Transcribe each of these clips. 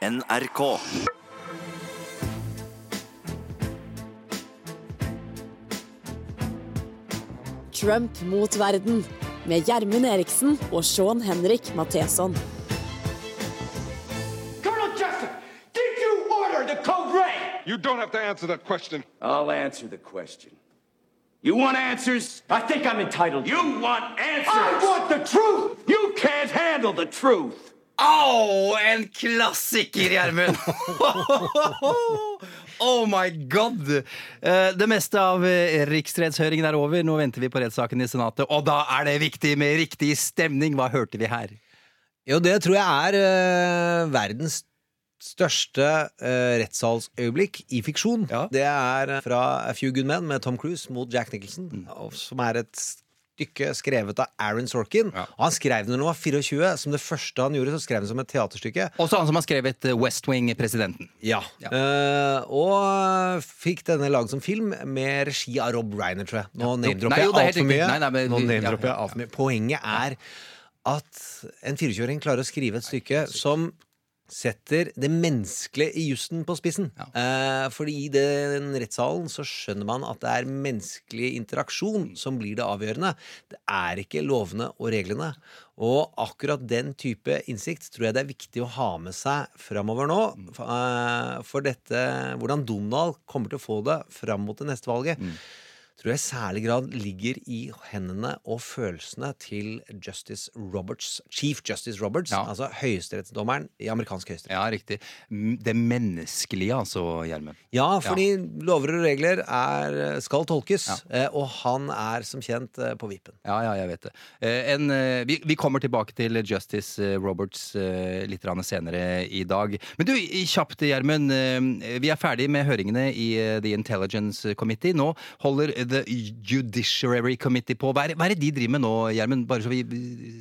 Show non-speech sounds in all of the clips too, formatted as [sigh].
NRK. Trump mot verden med Gjermund Eriksen og Sean Henrik Matheson. Colonel Jessup, did you order the code red? You don't have to answer that question. I'll answer the question. You want answers? I think I'm entitled. You want answers? I want the truth! You can't handle the truth. Au, en klassiker, Gjermund! [laughs] oh my god! Eh, Det meste av eh, riksrettshøringen er over. Nå venter vi på rettssaken i Senatet. Og da er det viktig med riktig stemning! Hva hørte vi her? Jo, det tror jeg er uh, verdens største uh, rettssalsøyeblikk i fiksjon. Ja. Det er fra A Few Good Men med Tom Cruise mot Jack Nicholson, mm. som er et stykke skrevet av Aaron Sorkin. Ja. Og han skrev det når han var 24. Som det første han gjorde, så skrev han som et teaterstykke. Også han som har skrevet eh, West Wing-presidenten. Ja. Ja. Uh, og fikk denne laget som film med regi av Rob Reiner, tror jeg. Nå name-dropper jeg altfor mye. Nei, nei, men Nå ja, jeg alt for mye. Poenget er at en 24-åring klarer å skrive et stykke som setter det menneskelige i jussen på spissen. Ja. Eh, fordi i den rettssalen så skjønner man at det er menneskelig interaksjon som blir det avgjørende. Det er ikke lovene og reglene. Og akkurat den type innsikt tror jeg det er viktig å ha med seg framover nå. For, eh, for dette, hvordan Donald kommer til å få det fram mot det neste valget tror jeg i særlig grad ligger i hendene og følelsene til Justice Roberts, Chief Justice Roberts, Ja. altså høyesterettsdommeren i amerikansk høyesterett. Ja, riktig. Det menneskelige, altså, Gjermund. Ja, fordi lover og regler er, skal tolkes, ja. og han er som kjent eh, på vippen. Ja, ja, jeg vet det. Eh, En, eh, vi, vi kommer tilbake til Justice eh, Roberts eh, litt senere i dag. Men du, i- kjapt, Gjermund. eh, Vi er ferdig med høringene i eh, The Intelligence Committee. Nå holder The Judiciary Committee på. Hva er, hva er det de driver med nå, Gjermund? Bare så vi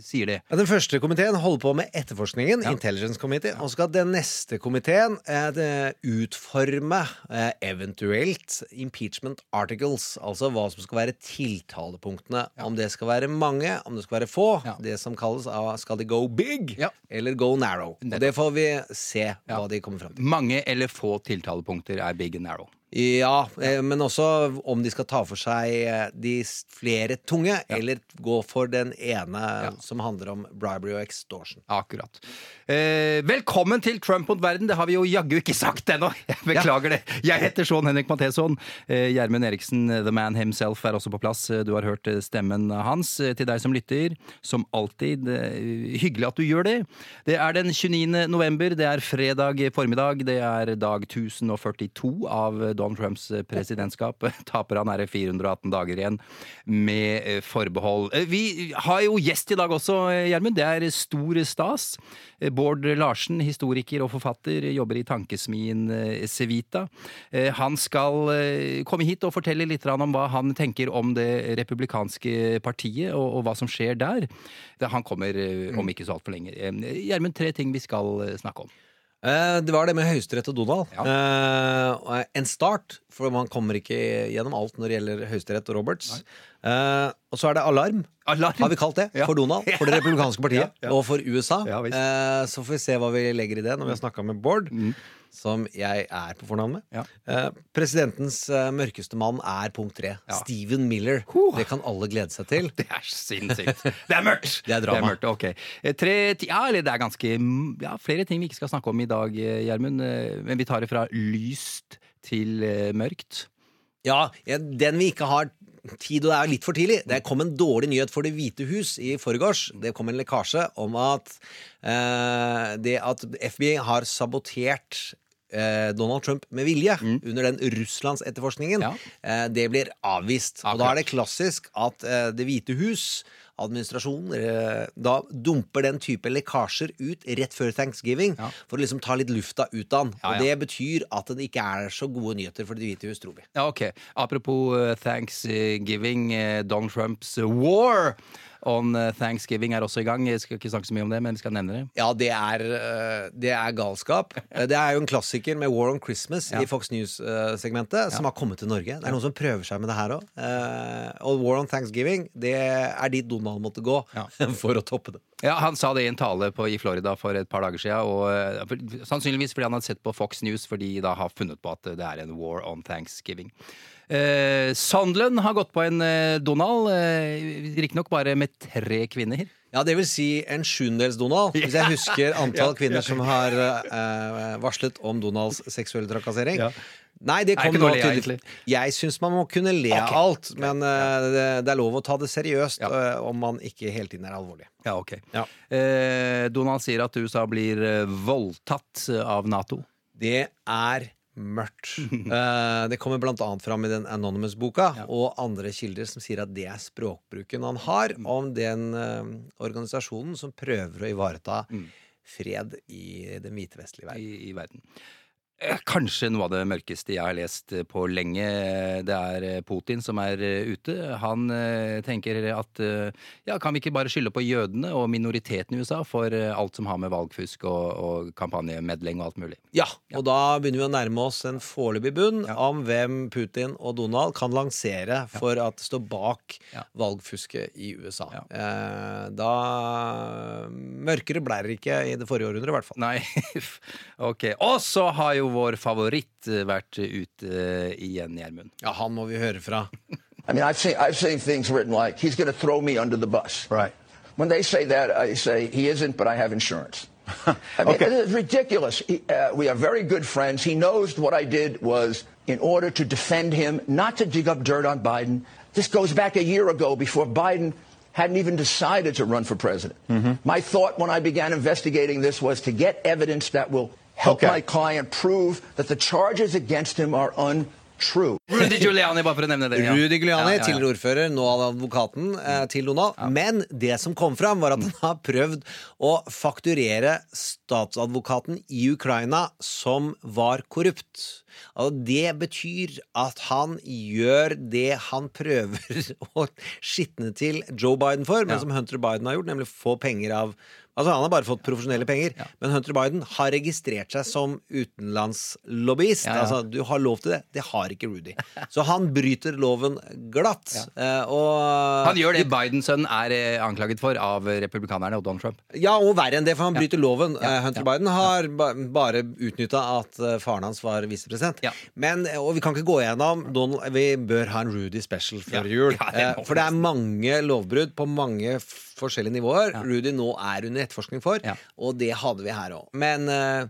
sier det. Ja, den første komiteen holder på med etterforskningen, Intelligence Committee, og skal den neste komiteen eh, utforme eh, eventuelt impeachment articles, altså hva som skal være tiltalepunktene. Om det skal være mange, om det skal være få. Ja. Det som kalles av skal de go big Ja. eller go narrow. Og det får vi se hva de kommer fram til. Mange eller få tiltalepunkter er big and narrow. Ja, eh, men også om de skal ta for seg eh, de flere tunge, eller gå for den ene som handler om bribery og extortion. Akkurat. Eh, velkommen til Trump mot verden. Det har vi jo jaggu ikke sagt ennå. [laughs] Jeg beklager det. Jeg heter Sean Henrik Matheson. Eh, Gjermund Eriksen, the man himself, er også på plass. Du har hørt stemmen hans. Til deg som lytter, som alltid, hyggelig at du gjør det. Det er den 29. november. Det er fredag formiddag. Det er dag 1042 av Donald Trumps eh, presidentskap. [laughs] Taper han er det 418 dager igjen, med eh, forbehold. Eh, Vi har jo gjest i dag også, Gjermund. Det er stor stas. Bård Larsen, historiker og forfatter, jobber i tankesmien Sevita. Civita. Han skal komme hit og fortelle litt om hva han tenker om det republikanske partiet, og, hva som skjer der. Han kommer om ikke så altfor lenge. Gjermund, tre ting vi skal snakke om. Eh, Det var det med Høyesterett og Donald. Ja. Uh, En start, for man kommer ikke gjennom alt når det gjelder Høyesterett og Roberts. Uh, og så er det alarm, Alarm. har vi kalt det, for Donald, for det [laughs] republikanske partiet Ja, ja. og for USA. Eh, så får vi se hva vi legger i det når vi har snakka med Bård. Som jeg er på fornavn med. Ja. Eh, presidentens eh, mørkeste mann er punkt tre. Ja. Stephen Miller. Huh. Det kan alle glede seg til. [laughs] Det er sinnssykt. Det er mørkt! [laughs] Det er drama. mørkt, ok. Eh, Tre, ja, eller det er ganske mm, ja, flere ting vi ikke skal snakke om i dag, eh, Gjermund. Eh, Men vi tar det fra lyst til mørkt. Ja, den vi ikke har tid, og det er litt for tidlig. Det kom en dårlig nyhet for Det hvite hus i forgårs. Det kom en lekkasje om at eh, det at FBI har sabotert eh, Donald Trump med vilje under den Russlandsetterforskningen, Ja. eh, det blir avvist. Og da er det klassisk at eh, Det hvite hus administrasjon eh, da dumper den type lekkasjer ut rett før thanksgiving Ja. for å liksom ta litt lufta ut av den. Ja, Og det betyr at det ikke er så gode nyheter for Det hvite hus, tror vi. Ja, ok. Apropos eh, thanksgiving, eh, Donald Trumps war. On eh, Thanksgiving er også i gang. Jeg skal ikke snakke så mye om det, men vi skal nevne det. Ja, det er, eh, det er galskap. [laughs] Eh, Det er jo en klassiker med War on Christmas Ja. i Fox News-segmentet, som har kommet til Norge. Det er noen som prøver seg med det her òg. Og War on Thanksgiving, det er dit Donald måtte gå [laughs] for å toppe det. Ja, Han sa det i en tale på, i Florida for et par dager siden. Og, for, sannsynligvis fordi han hadde sett på Fox News, fordi de da har funnet på at det er en war on thanksgiving. Eh, Sondland har gått på en eh, Donald, eh, riktignok bare med tre kvinner. Ja, det vil si en sjuendedels Donald, hvis jeg [laughs] husker antall kvinner som har eh, varslet om Donalds seksuelle trakassering. Ja. Nei, det kom nå tydelig. Jeg syns man må kunne le av alt, men uh, det, det er lov å ta det seriøst Ja. uh, om man ikke hele tiden er alvorlig. Ja, ok. Ja. Uh, Donald sier at USA blir voldtatt av Nato. Det er mørkt. uh, [laughs] det kommer annet fram i den Anonymous-boka og andre kilder som sier at det er språkbruken han har om den uh, organisasjonen som prøver å ivareta fred i den hvitevestlige verden. i, i verden. Eh, Kanskje noe av det mørkeste jeg har lest eh, på lenge. Det er eh, Putin som er eh, ute. Han eh, tenker at eh, ja, kan vi ikke bare skylde på jødene og minoriteten i USA for eh, alt som har med valgfusk og, og kampanjemedling og alt mulig? Ja, og da begynner vi å nærme oss en foreløpig bunn om hvem Putin og Donald kan lansere for at det står bak Ja. valgfusket i USA. Ja. Eh, da Mørkere ble det ikke i det forrige århundret, i hvert fall. Nei, [laughs] ok. Og så har jo vår favoritt eh, vært ute eh, igjen, Gjermund. Ja, han må vi høre fra. I mean, I've seen, I've seen things written like, he's going to throw me under the bus. Right. When they say that, I say, he isn't, but I have insurance. [laughs] I mean, Okay. it is ridiculous. He, uh, we are very good friends. He knows what I did was in order to defend him, not to dig up dirt on Biden. This goes back a year ago before Biden hadn't even decided to run for president. My thought when I began investigating this was to get evidence that will help Okay. my client prove that the charges against him are untrue. Rudy Giuliani, bare for å nevne det. ja. Rudy Giuliani, Ja, ja, ja. tidligere ordfører, nå advokaten eh, til Donald. Men det som kom fram, var at han har prøvd å fakturere statsadvokaten i Ukraina som var korrupt. Og det betyr at han gjør det han prøver [laughs] å skitne til Joe Biden for, men Ja. som Hunter Biden har gjort, nemlig få penger av Altså Han har bare fått profesjonelle penger, men Hunter Biden har registrert seg som utenlandslobbyist. Ja, ja. Altså, du har lov til det. Det har ikke Rudy. Så han bryter loven glatt. eh, Og Han gjør det Biden-sønnen er eh, anklaget for av republikanerne og Donald Trump. Ja, og verre enn det, for han bryter loven. Eh, Hunter Biden har ba bare utnytta at eh, faren hans var visepresident. Ja. Men, eh, og vi kan ikke gå gjennom Donald, Vi bør ha en Rudy special før Ja. jul. Ja, Eh, for det er mange lovbrudd på mange forskjellige nivåer. Rudy nå er under etterforskning for, Ja. og det hadde vi her òg. Men eh,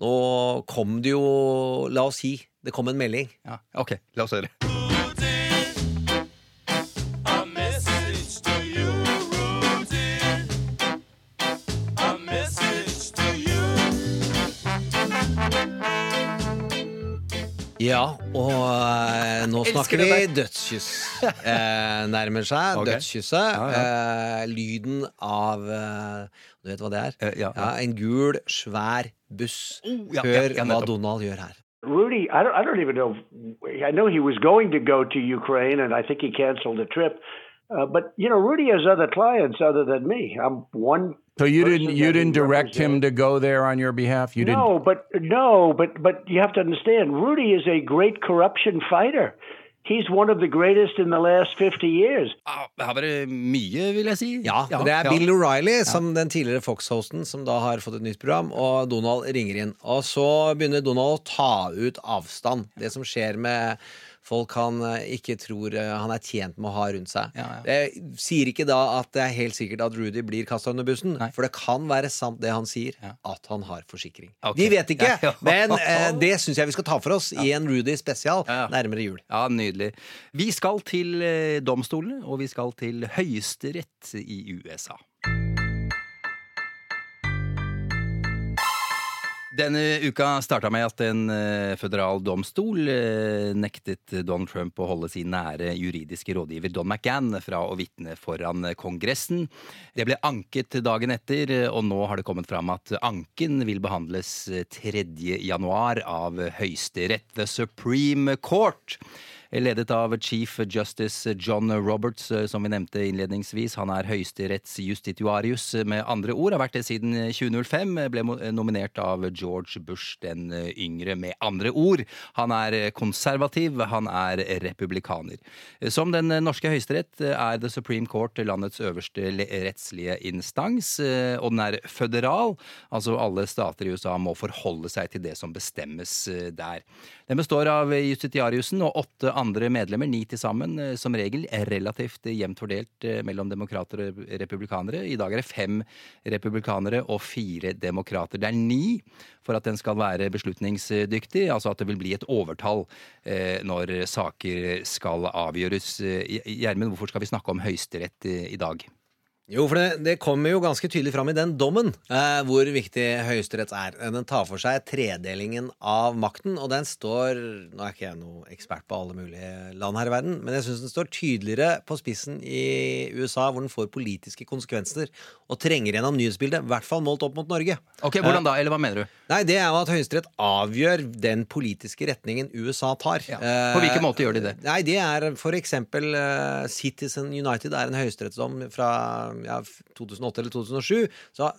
nå kom det jo La oss si det kom en melding. Ja, ok, la oss høre. Ja, og eh, nå snakker vi dødskyss. Eh, nærmer seg [laughs] okay. dødskysset. Ja, Eh, lyden av eh, Du vet hva det er? Eh, ja, ja. En gul, svær buss. Oh, ja, Hør ja, ja, hva. Donald gjør her. Rudy, I don't, I don't even know. I know he was going to go to Ukraine, and I think he canceled the trip. Uh, but you know, Rudy has other clients other than me. I'm one. So you didn't you didn't direct him to go there on your behalf. You no, but no, but but you have to understand, Rudy is a great corruption fighter. He's one of the greatest in the last 50 years. Ah, har vært mye, vil jeg si. Ja, det er Bill O'Reilly, som den tidligere Fox-hosten, som da har fått et nytt program, og Donald ringer inn. Og så begynner Donald å ta ut avstand. Det som skjer med folk han eh, ikke tror eh, han er tjent med å ha rundt seg. Ja, ja. Jeg sier ikke da at det er helt sikkert at Rudy blir kasta under bussen, Nei. for det kan være sant det han sier, Ja. at han har forsikring. Okay. Vi vet ikke, [laughs] men eh, det syns jeg vi skal ta for oss i en Rudy spesial nærmere jul. Ja, Nydelig. Vi skal til eh, domstolene, og vi skal til Høyesterett i USA. Denne uka starta med at en eh, føderal domstol eh, nektet Don Trump å holde sin nære juridiske rådgiver Don McGann fra å vitne foran Kongressen. Det ble anket dagen etter, og nå har det kommet fram at anken vil behandles eh, 3. januar av Høyesterett, The Supreme Court. Ledet av chief justice John Roberts, eh, som vi nevnte innledningsvis. Han er høyesterettsjustitiarius, med andre ord. Har vært det siden 2005. Ble nominert av George Bush den yngre, med andre ord. Han er konservativ, han er republikaner. Som den norske høyesterett er The Supreme Court landets øverste rettslige instans, eh, og den er føderal. Altså alle stater i USA må forholde seg til det som bestemmes eh, der. Den består av justitiariusen og åtte andre medlemmer, ni til sammen, eh, som regel relativt jevnt fordelt eh, mellom demokrater og republikanere. I dag er det fem republikanere og fire demokrater. Det er ni for at den skal være beslutningsdyktig, altså at det vil bli et overtall eh, når saker skal avgjøres. Gjermund, hvorfor skal vi snakke om Høyesterett i dag? Jo, for det, det kommer jo ganske tydelig fram i den dommen eh, hvor viktig Høyesterett er. Den tar for seg tredelingen av makten, og den står Nå er ikke jeg noe ekspert på alle mulige land her i verden, men jeg syns den står tydeligere på spissen i USA, hvor den får politiske konsekvenser og trenger gjennom nyhetsbildet, i hvert fall målt opp mot Norge. Ok, Hvordan da? Eller hva mener du? Nei, det er jo at Høyesterett avgjør den politiske retningen USA tar. Ja. På hvilken måte gjør de det? Nei, det er for eksempel eh, Citizen United er en høyesterettsdom fra ja, 2008 eller 2007. Så,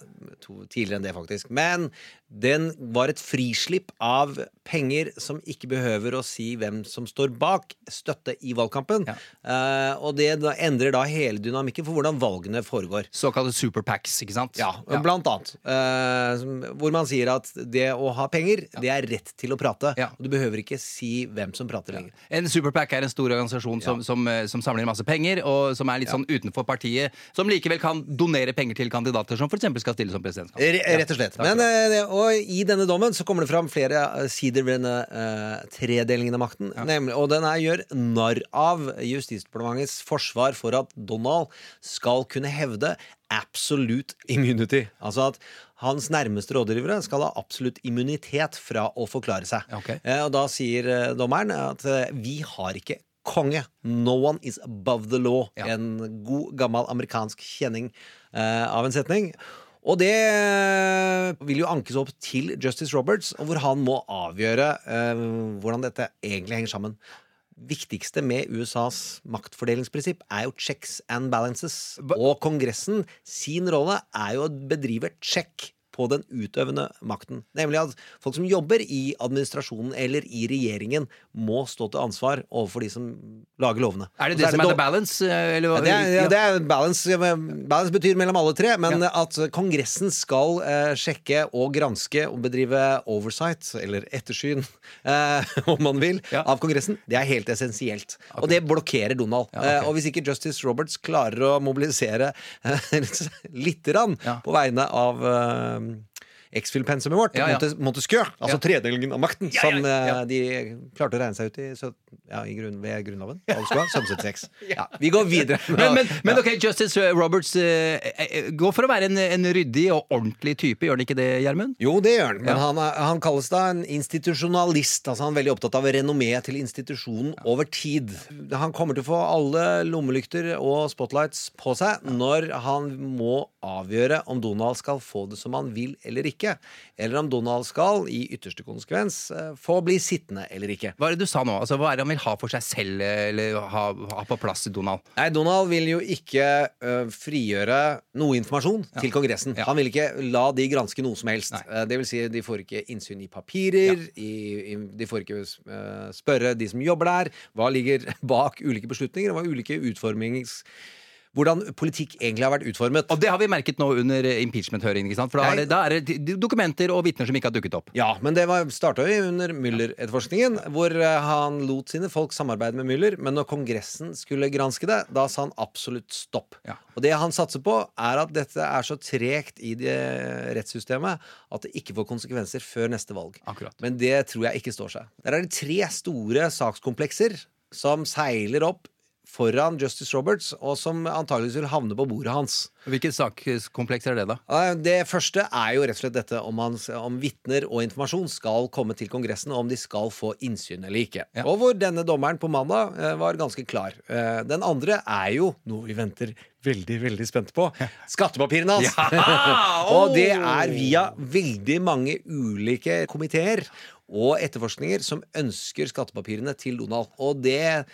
tidligere enn det, faktisk. Men den var et frislipp av penger som ikke behøver å si hvem som står bak støtte i valgkampen. Ja. Uh, og det da endrer da hele dynamikken for hvordan valgene foregår. Såkalte superpacks, ikke sant? Ja, blant annet. Uh, hvor man sier at det å ha penger, det er rett til å prate. Ja. Og du behøver ikke si hvem som prater lenger. En superpack er en stor organisasjon som, som, eh, som samler masse penger, og som er litt sånn utenfor partiet, som likevel kan donere penger til kandidater som f.eks. skal stille som presidentskap. Re rett og slett. Men, og i denne dommen så kommer det fram flere sider ved denne uh, tredelingen av makten. Nemlig, og den her gjør narr av Justisdepartementets forsvar for at Donald skal kunne hevde absolute immunity. Altså at hans nærmeste rådgivere skal ha absolutt immunitet fra å forklare seg. Okay. Uh, og da sier uh, dommeren at vi har ikke konge. No one is above the law. Ja. En god, gammel amerikansk kjenning av en setning. Og det eh, vil jo ankes opp til Justice Roberts, og hvor han må avgjøre eh, hvordan dette egentlig henger sammen. Viktigste med USAs maktfordelingsprinsipp er jo checks and balances. Og Kongressen sin rolle er jo å bedrive check på den utøvende makten. Nemlig at folk som jobber i administrasjonen eller i regjeringen, må stå til ansvar overfor de som lager lovene. Er det det så som er the balance? eh, Eller, ja, det, er, ja, det er balance. Balance betyr mellom alle tre, men Ja. at Kongressen skal uh, sjekke og granske og bedrive oversight, eller ettersyn, uh, [laughs] om man vil, Ja. av Kongressen, det er helt essensielt. Og det blokkerer Donald. Ja, ok. eh, og hvis ikke Justice Roberts klarer å mobilisere [laughs] uh, lite grann på vegne av X-Fill-pensumet vårt, Ja, ja. Montesquieu, altså Ja. tredelingen av makten, som eh, de klarte å regne seg ut i, så, ja, i grunn, ved Grunnloven. [laughs] Vi går videre. [laughs] Men, men, men ok, Justice Roberts eh, eh, går for å være en, en ryddig og ordentlig type, gjør han ikke det, Gjermund? Jo, det gjør han. Men han, han kalles da en institusjonalist. Altså Han er veldig opptatt av renommé til institusjonen over tid. Han kommer til å få alle lommelykter og spotlights på seg når han må avgjøre om Donald skal få det som han vil eller ikke. Eller om Donald skal, i ytterste konsekvens, eh, få bli sittende eller ikke. Hva er det du sa nå? Altså, hva er det han vil ha for seg selv, eller ha, ha på plass i Donald? Nei, Donald vil jo ikke ø, frigjøre noe informasjon til Kongressen. Ja. Han vil ikke la de granske noe som helst. Nei. Eh, Det vil si, de får ikke innsyn i papirer, i, i, de får ikke spørre de som jobber der, hva ligger bak ulike beslutninger, og hva ulike utformings... Hvordan politikk egentlig har vært utformet. Og det har vi merket nå under impeachment-høringen. For da er, det, da er det dokumenter og vitner som ikke har dukket opp. Ja, men det starta jo under Müller-etterforskningen, hvor eh, han lot sine folk samarbeide med Müller, men når Kongressen skulle granske det, da sa han absolutt stopp. Ja. Og det han satser på, er at dette er så tregt i det rettssystemet at det ikke får konsekvenser før neste valg. Akkurat. Men det tror jeg ikke står seg. Der er det tre store sakskomplekser som seiler opp foran Justice Roberts, og som antageligvis vil havne på bordet hans. Hvilket sakskompleks er det, da? Det første er jo rett og slett dette om, man, om vitner og informasjon skal komme til Kongressen, og om de skal få innsyn eller ikke. Ja. Og hvor denne dommeren på mandag eh, var ganske klar. Eh, Den andre er jo noe vi venter veldig, veldig spent på. Skattepapirene hans! [laughs] og det er via veldig mange ulike komiteer og etterforskninger som ønsker skattepapirene til Donald. Og det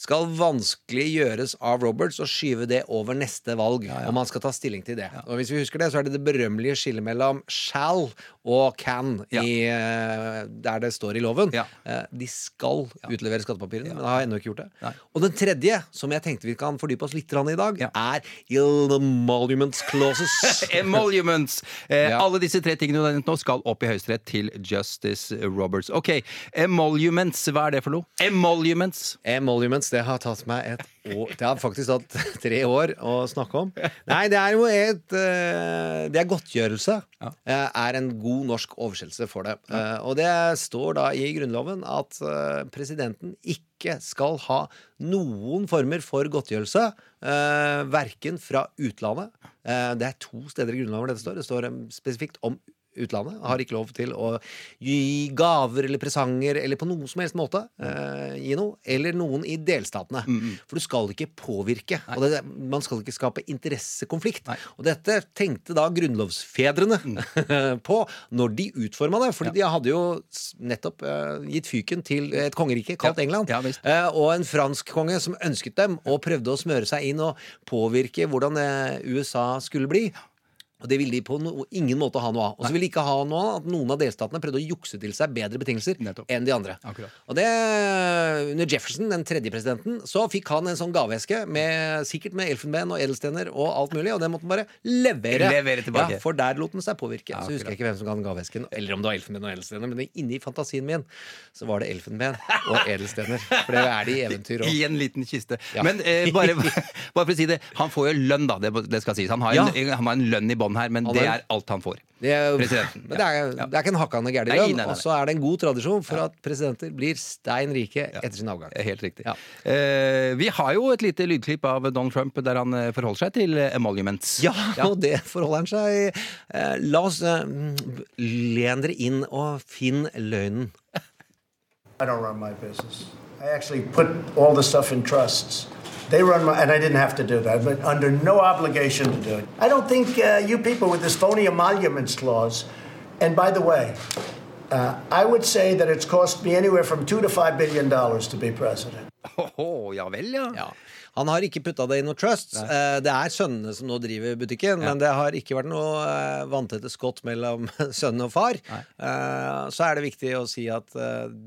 skal vanskelig gjøres av Roberts å skyve det over neste valg, om han skal ta stilling til det. Og hvis vi husker det, så er det det berømmelige skillet mellom shall og can Ja. i, eh, der det står i loven. Ja. Eh, De skal utlevere skattepapirene, men har ennå ikke gjort det. Nei. Og den tredje, som jeg tenkte vi kan fordype oss litt i dag, Ja. er emoluments clauses. [laughs] Emoluments. Eh, Ja. Alle disse tre tingene du har nevnt nå skal opp i Høyesterett til Justice Roberts. Ok, Emoluments, hva er det for noe? Emoluments. Emoluments, det har tatt meg et år Det har faktisk tatt [laughs] tre år å snakke om. Nei, det er jo et eh, Det er godtgjørelse. Ja. Er en god norsk oversettelse for det. Ja. Og det står da i Grunnloven at eh, presidenten ikke skal ha noen former for godtgjørelse, verken fra utlandet Eh, Det er to steder i Grunnloven dette står. Det står eh, spesifikt om utlandet. Har ikke lov til å gi gaver eller presanger eller på noen som helst måte eh, gi noe. Eller noen i delstatene. For du skal ikke påvirke. Og det, man skal ikke skape interessekonflikt. Og dette tenkte da grunnlovsfedrene [laughs] på når de utforma det. Fordi de hadde jo nettopp eh, gitt fyken til et kongerike kalt Ja. England. Ja. Eh, og en fransk konge som ønsket dem, og prøvde å smøre seg inn og påvirke hvordan eh, USA skulle bli. Og det ville de på no ingen måte ha noe av. Og så ville de ikke ha noe av at noen av delstatene prøvde å jukse til seg bedre betingelser Nettopp. enn de andre. Akkurat. Og det, under Jefferson, den tredje presidenten, så fikk han en sånn gaveeske med, sikkert med elfenben og edelstener og alt mulig, og den måtte han bare levere. Levere tilbake. Ja, for der lot den seg påvirke. Ja, så husker jeg ikke hvem som ga den gaveesken, eller om det var elfenben og edelstener, men inni fantasien min så var det elfenben og [laughs] edelstener. For det er det i eventyr òg. I en liten kiste. Ja. Men eh, bare, [laughs] bare for å si det, han får jo lønn, da. Det, det skal sies. Han har, en, han har en lønn i bånn her, men det er alt han får. Det er, Presidenten, [laughs] men det er, det er ikke en hakkande gæren. Og så er det en god tradisjon for at presidenter blir stein rike etter sin avgang. Er Helt riktig. Ja. Eh, vi har jo et lite lydklipp av Donald Trump der han eh, forholder seg til eh, emoluments. Ja, og det forholder han seg eh, La oss eh, len dere inn og finn løgnen. I don't run my business. I actually put all the stuff in trusts. They run my, and I didn't have to do that, but under no obligation to do it. I don't think uh, you people with this phony emoluments clause, and by the way, uh, I would say that it's cost me anywhere from two to five billion dollars to be president. Åhå, [laughs] ja vel, ja. Ja. Han har ikke putta det i noe trust. Eh, Det er sønnene som nå driver butikken, men det har ikke vært noe eh, vanntette skott mellom [laughs] sønn og far. Eh, Så er det viktig å si at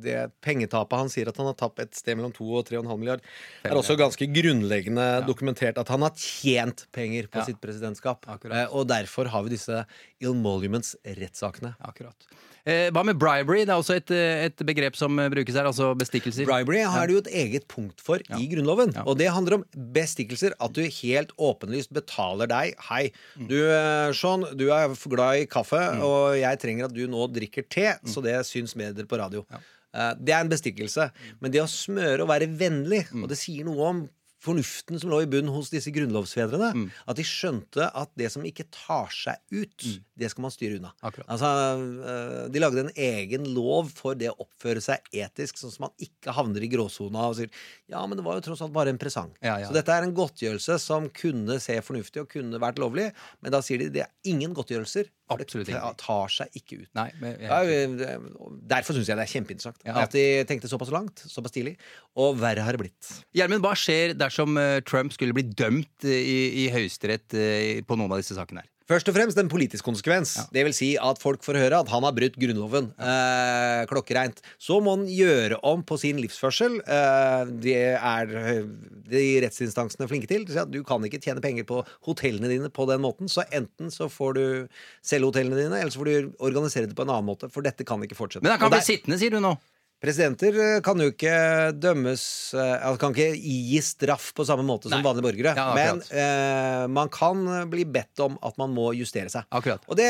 det pengetapet han sier at han har tapt et sted mellom 2 og 3,5 milliard, er også ganske grunnleggende dokumentert at han har tjent penger på Ja. sitt presidentskap. Akkurat. Og derfor har vi disse Ilmoluments-rettssakene. Akkurat. Eh, hva med bribery? Det er også et, eh, et begrep som eh, brukes her, altså bestikkelser. Bribery har du jo et eget punkt for i Grunnloven. Ja. Og det handler om bestikkelser. At du helt åpenlyst betaler deg Hei, Mm. du Sean, du er glad i kaffe, og jeg trenger at du nå drikker te, Mm. så det syns bedre på radio. Ja. Det er en bestikkelse. Men det å smøre og være vennlig, Mm. og det sier noe om fornuften som lå i bunn hos disse grunnlovsfedrene. Mm. At de skjønte at det som ikke tar seg ut, det skal man styre unna. Mm. Altså, øh, De lagde en egen lov for det å oppføre seg etisk, sånn at man ikke havner i gråsona og sier ja, men det var jo tross alt bare en presang. Ja, ja. Så dette er en godtgjørelse som kunne se fornuftig og kunne vært lovlig, men da sier de det er ingen godtgjørelser. Absolutt det tar seg ikke ut. Nei, men, Ja, derfor syns jeg det er kjempeinteressant Ja. at de tenkte såpass langt, såpass tidlig. Og verre har det blitt. Gjermund, hva skjer dersom eh, Trump skulle bli dømt eh, i, i Høyesterett eh, på noen av disse sakene her? Først og fremst en politisk konsekvens. Det vil si at folk får høre at han har brutt Grunnloven eh, klokkereint. Så må han gjøre om på sin livsførsel. Eh, det er de rettsinstansene flinke til. Du kan ikke tjene penger på hotellene dine på den måten. Så enten så får du selge hotellene dine, eller så får du organisere det på en annen måte. For dette kan ikke fortsette. Men han kan bli sittende, sier du nå. Presidenter eh, kan jo ikke dømmes eh, altså Kan ikke gi straff på samme måte som Nei. vanlige borgere. Ja, men eh, man kan bli bedt om at man må justere seg. Og, det,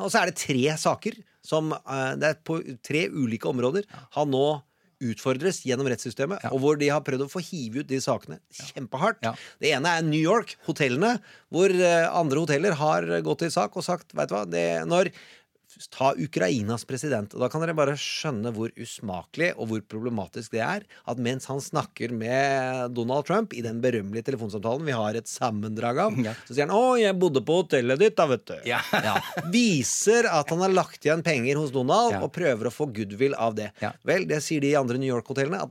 og så er det tre saker som eh, Det er på tre ulike områder han nå utfordres gjennom rettssystemet, og hvor de har prøvd å få hive ut de sakene kjempehardt. Ja. Det ene er New York, hotellene, hvor eh, andre hoteller har gått til sak og sagt Vet du hva, det, når Ta Ukrainas president. Og da kan dere bare skjønne hvor usmakelig og hvor problematisk det er at mens han snakker med Donald Trump i den berømmelige telefonsamtalen vi har et sammendrag av, Ja. så sier han 'Å, jeg bodde på hotellet ditt, da, vet du'. Ja. Viser at han har lagt igjen penger hos Donald Ja. og prøver å få goodwill av det. Ja. Vel, det sier de andre New York-hotellene, at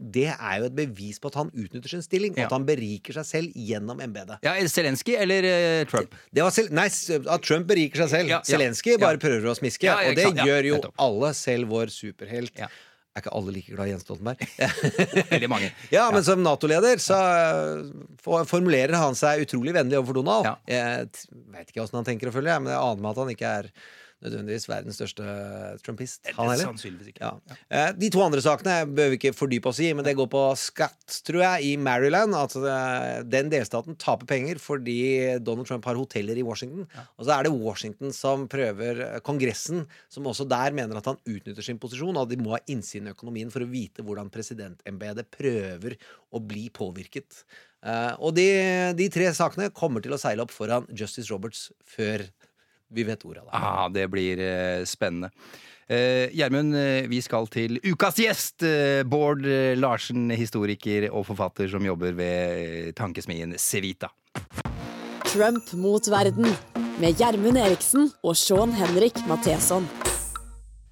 det er jo et bevis på at han utnytter sin stilling, og Ja. at han beriker seg selv gjennom embetet. Ja, Zelenskyj eller eh, Trump? Det var nei, at Trump beriker seg selv. Ja, ja, Zelenskyj bare ja. Prøver å smiske, Ja, og det sant, gjør jo alle, selv vår superhelt. Er ikke alle like glad i Jens Stoltenberg? [laughs] [laughs] Veldig mange. Ja, men som Nato-leder så eh, formulerer han seg utrolig vennlig overfor Donald. Jeg vet ikke åssen han tenker å følge, men jeg aner meg at han ikke er nødvendigvis verdens største trumpist. Han heller. Sannsynligvis ikke. Ja. Eh, De to andre sakene bør vi ikke fordype oss i, men det går på skatt, tror jeg, i Maryland. At eh, den delstaten taper penger fordi Donald Trump har hoteller i Washington. Og så er det Washington som prøver eh, Kongressen, som også der mener at han utnytter sin posisjon, og at de må ha innsyn i økonomien for å vite hvordan presidentembetet prøver å bli påvirket. Eh, og de, de tre sakene kommer til å seile opp foran Justice Roberts før vi vet ordet av det. Ah, det blir eh, spennende. Eh, Gjermund, eh, vi skal til ukas gjest. Eh, Bård eh, Larsen, historiker og forfatter som jobber ved eh, tankesmien Civita. Trump mot verden med Gjermund Eriksen og Sean Henrik Matheson.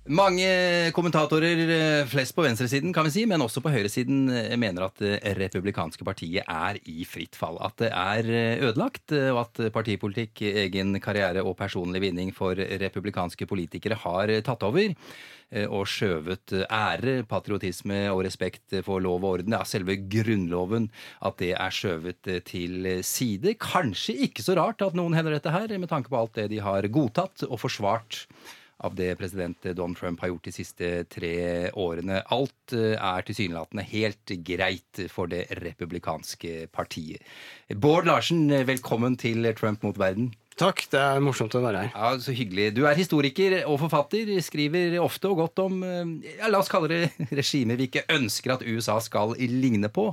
Mange kommentatorer, eh, flest på venstresiden, kan vi si, men også på høyresiden, eh, mener at det republikanske partiet er i fritt fall. At det er eh, ødelagt, eh, og at partipolitikk, egen karriere og personlig vinning for republikanske politikere har eh, tatt over. eh, Og skjøvet eh, ære, patriotisme og respekt for lov og orden. Ja, selve Grunnloven. At det er skjøvet eh, til side. Kanskje ikke så rart at noen hevder dette her, med tanke på alt det de har godtatt og forsvart av det president Donald Trump har gjort de siste tre årene. Alt eh, er tilsynelatende helt greit for det republikanske partiet. Bård Larsen, eh, velkommen til Trump mot verden. Takk, det er morsomt å være her. Ja, Så hyggelig. Du er historiker og forfatter. Skriver ofte og godt om eh, ja, la oss kalle det regimer vi ikke ønsker at USA skal ligne på.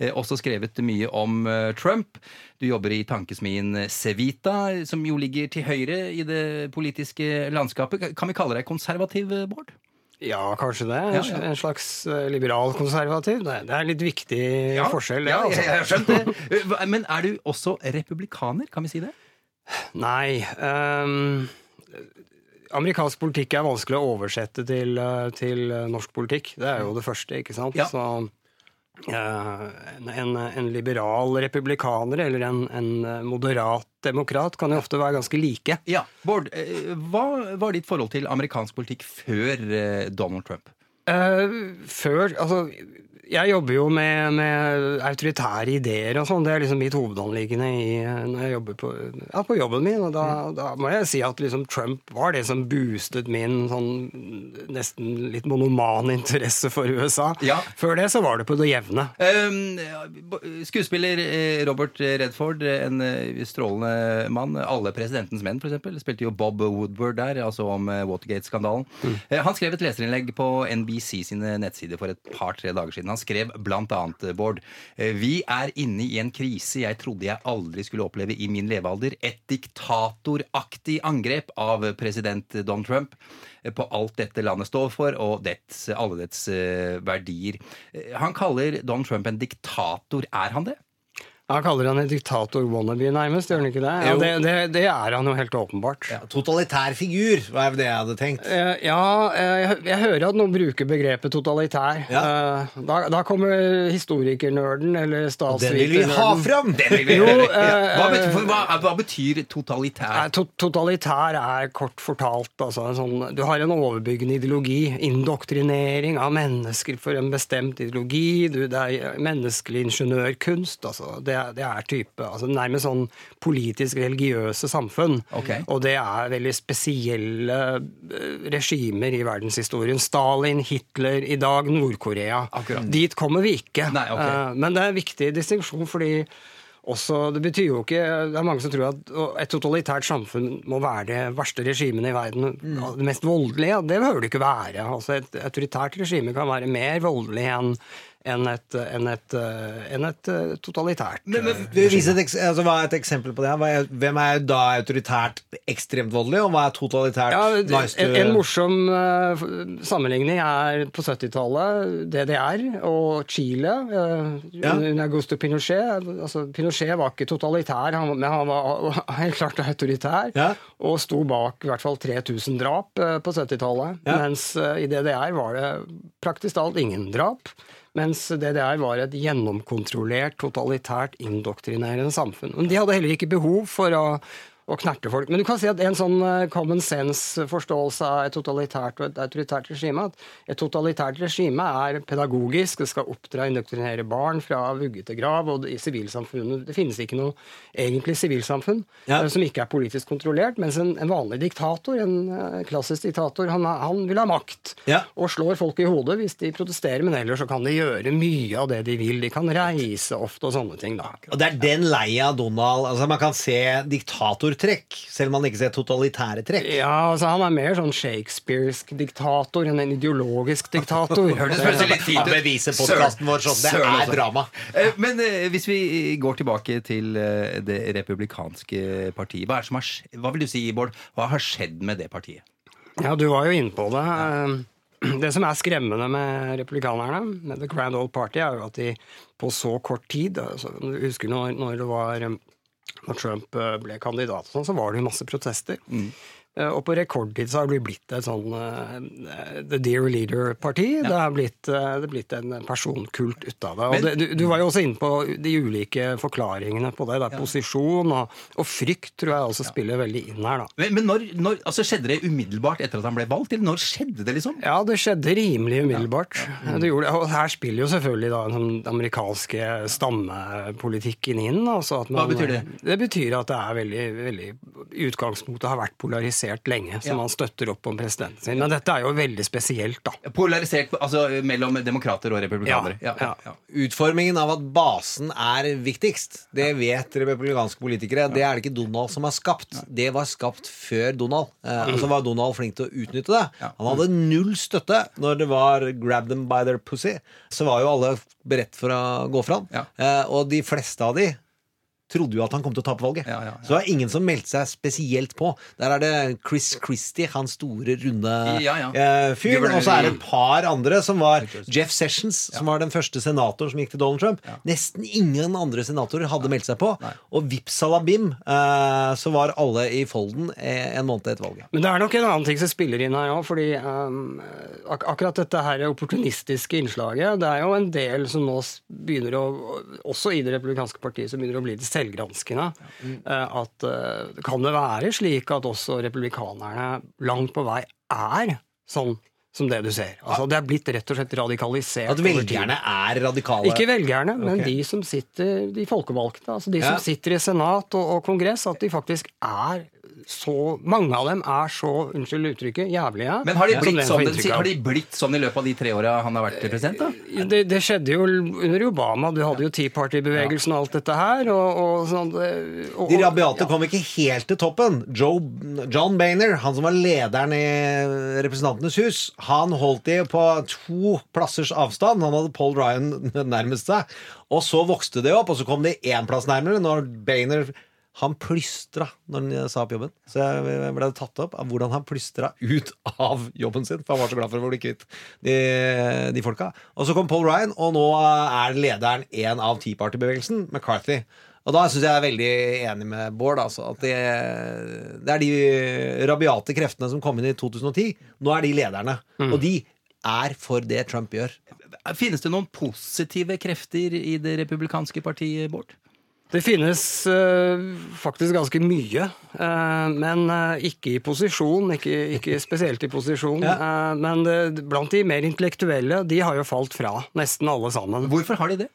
Eh, Også skrevet mye om eh, Trump. Du jobber i tankesmien Cevita, som jo ligger til høyre i det politiske landskapet. Kan vi kalle deg konservativ, Bård? Ja, kanskje det. En, Ja, ja. en slags liberal-konservativ. Det, er litt viktig forskjell, det. Ja, altså. jeg, jeg har skjønt det. Eh, Men er du også republikaner? Kan vi si det? Nei. Um, amerikansk politikk er vanskelig å oversette til, eh, til norsk politikk. Det er jo det første, ikke sant? Ja. Så eh, en, en, liberal republikaner eller en, en moderat demokrat kan jo ofte være ganske like. Ja. Bård, eh, hva var ditt forhold til amerikansk politikk før Donald Trump? Uh, før Altså, jeg jobber jo med, med autoritære ideer og sånn. Det er liksom mitt hovedanliggende i, når jeg jobber på, ja, på jobben min. Og da, da må jeg si at liksom Trump var det som boostet min sånn nesten litt monoman interesse for USA. Ja. Før det så var det på det jevne. Um, skuespiller eh, Robert Redford, en eh, strålende mann. Alle presidentens menn, eksempel. Spilte jo Bob Woodward der, altså om eh, Watergate-skandalen. Mm. Han skrev et leserinnlegg på NBC sine nettsider for et par-tre dager siden. Han skrev annet, eh, Bård, eh, vi er inne i en krise jeg trodde jeg aldri skulle oppleve i min levealder. Et diktatoraktig angrep av president Don Trump eh, på alt dette landet står for, og dets, alle dets verdier. Han kaller Don Trump en diktator. Er han det? Han kaller han en diktator wannabe, nærmest. Gjør han ikke det? Ja, det, det? Det er han jo helt åpenbart. Ja, Totalitær figur, hva er det jeg hadde tenkt. Uh, Ja, uh, jeg, hører at noen bruker begrepet totalitær. Ja. Uh, Da, da kommer historikernerden eller Den vil vi ha statsviternerden. fram! Vil vi Jo, hva, betyr, for hva, hva betyr totalitær? To totalitær er kort fortalt altså, sånn, Du har en overbyggende ideologi. Indoktrinering av mennesker for en bestemt ideologi. Du, det er menneskelig ingeniørkunst. Altså, det, det er type altså, nærmest sånn politisk-religiøse samfunn. Okay. Og det er veldig spesielle eh, regimer i verdenshistorien. Stalin, Hitler, i dag Nord-Korea. Dit kommer vi ikke. Nei, ok. Eh, Men det er en viktig distinksjon, fordi også, det betyr jo ikke Det er mange som tror at et totalitært samfunn må være det verste regimet i verden. Det mest voldelige. Det behøver det ikke være. Altså et autoritært regime kan være mer voldelig enn enn et, enn et, enn et eh, totalitært Men, men, eh, altså, hva er et eksempel på det? Er, hvem er da autoritært ekstremt voldelig, og hva er totalitært Ja, nice to en, en morsom uh, sammenligning er på 70-tallet DDR og Chile uh, Ja. under Augusto Pinochet. Altså, Pinochet var ikke totalitær, han, men han var [laughs] helt klart autoritær. Ja. Og sto bak i hvert fall 3000 drap uh, på 70-tallet. Ja. Mens i DDR var det praktisk talt ingen drap. Mens DDR var et gjennomkontrollert, totalitært, indoktrinerende samfunn. Men de hadde heller ikke behov for å, å knerte folk. Men du kan si at en sånn eh, common sense-forståelse av et totalitært og et autoritært regime at et totalitært regime er pedagogisk, det skal oppdra og indoktrinere barn fra vugge til grav, og i sivilsamfunnet Det finnes ikke noe egentlig sivilsamfunn Ja. eh, som ikke er politisk kontrollert, mens en, en vanlig diktator, en eh, klassisk diktator, han, han vil ha makt Ja. og slår folk i hodet hvis de protesterer, men ellers så kan de gjøre mye av det de vil. De kan reise ofte og sånne ting. da. Og det er den leia Donald altså Man kan se diktatortrekk, selv om han ikke ser totalitære trekk. Ja, altså Han er mer sånn shakespearsk diktator enn en ideologisk diktator. [laughs] Hørtes plutselig litt fint ut. beviser podcasten vår sånn. Det er altså. drama. Eh, Men eh, hvis vi går tilbake til eh, det republikanske partiet, hva, er som har, hva vil du si, Bård? Hva har skjedd med det partiet? Ja, du var jo inne på det. Det som er skremmende med republikanerne, med The Grand Old Party, er jo at de på så kort tid altså, Du husker når, når det var når Trump eh, ble kandidat, sånn, så var det jo masse protester. Eh, Og på rekordtid så har det blitt et sånn uh, The Dear Leader-parti. Det har blitt, uh, det blitt en personkult ut av det. Og Men- det du, du var jo også inne på de ulike forklaringene på det. det er Posisjon og, og frykt tror jeg også spiller veldig inn her, da. Men, men når, når, altså Skjedde det umiddelbart etter at han ble valgt, eller når skjedde det, liksom? Ja, det skjedde rimelig umiddelbart. Det gjorde, og her spiller jo selvfølgelig da den amerikanske stammepolitikken inn. Altså at man, Hva betyr det? Det betyr at det er veldig, veldig utgangspunktet har vært polarisert lenge, så man støtter opp om presidenten sin. Men dette er jo veldig spesielt, da. Polarisert altså, mellom demokrater og republikanere. Ja, ja. ja. Utformingen av at basen er viktigst, det vet republikanske politikere. Det er det ikke Donald som har skapt. Det var skapt før Donald. Eh, og så var Donald flink til å utnytte det. Han hadde null støtte når det var 'grab them by their pussy'. Så var jo alle beredt for å gå fram. Eh, og de fleste av de trodde jo at han kom til å tape valget. Ja, ja, ja. Så det var ingen som meldte seg spesielt på. Der er det Chris Christie, han store, runde Ja, ja. eh, fyren. Og så er det et par andre, som var Jeff Sessions, som var den første senator som gikk til Donald Trump. Nesten ingen andre senatorer hadde meldt seg på. Og vips salabim, eh, så var alle i folden eh, en måned etter valget. Men det er nok en annen ting som spiller inn her òg, fordi um, ak akkurat dette her opportunistiske innslaget Det er jo en del som nå begynner å Også i det republikanske partiet som begynner å bli til selvgranskende. Eh, At eh, kan det være slik at også republikanerne langt på vei er sånn som det du ser? Altså Det er blitt rett og slett radikalisert. At velgerne er radikale. Ikke velgerne, men okay. de som sitter, de folkevalgte. Altså de Ja. som sitter i senat og, og kongress. At de faktisk er så Mange av dem er så, unnskyld uttrykket, jævlige. Men har de, blitt det sånn, får har de blitt sånn i løpet av de tre åra han har vært president? da? Det, det skjedde jo under Obama. Du hadde jo Tea Party-bevegelsen og alt dette her. Og, og sånn, og, De rabiate kom ikke helt til toppen. Joe, John Boehner, han som var lederen i Representantenes hus, han holdt de på to plassers avstand. Han hadde Paul Ryan nærmest seg. Og så vokste det opp, og så kom de én plass nærmere når Boehner han plystra når han sa opp jobben. Så jeg ble tatt opp av hvordan han plystra ut av jobben sin. For han var så glad for å bli kvitt de, de folka. Og så kom Paul Ryan, og nå er lederen en av Tea Party-bevegelsen, McCarthy. Og da syns jeg jeg er veldig enig med Bård. Altså, at det, det er de rabiate kreftene som kom inn i 2010. Nå er de lederne. Og de er for det Trump gjør. Finnes det noen positive krefter i det republikanske partiet, Bård? Det finnes eh, faktisk ganske mye, eh, men eh, ikke i posisjon. Ikke, ikke spesielt i posisjon. eh, men blant de mer intellektuelle, de har jo falt fra. Nesten alle sammen. Hvorfor har de det?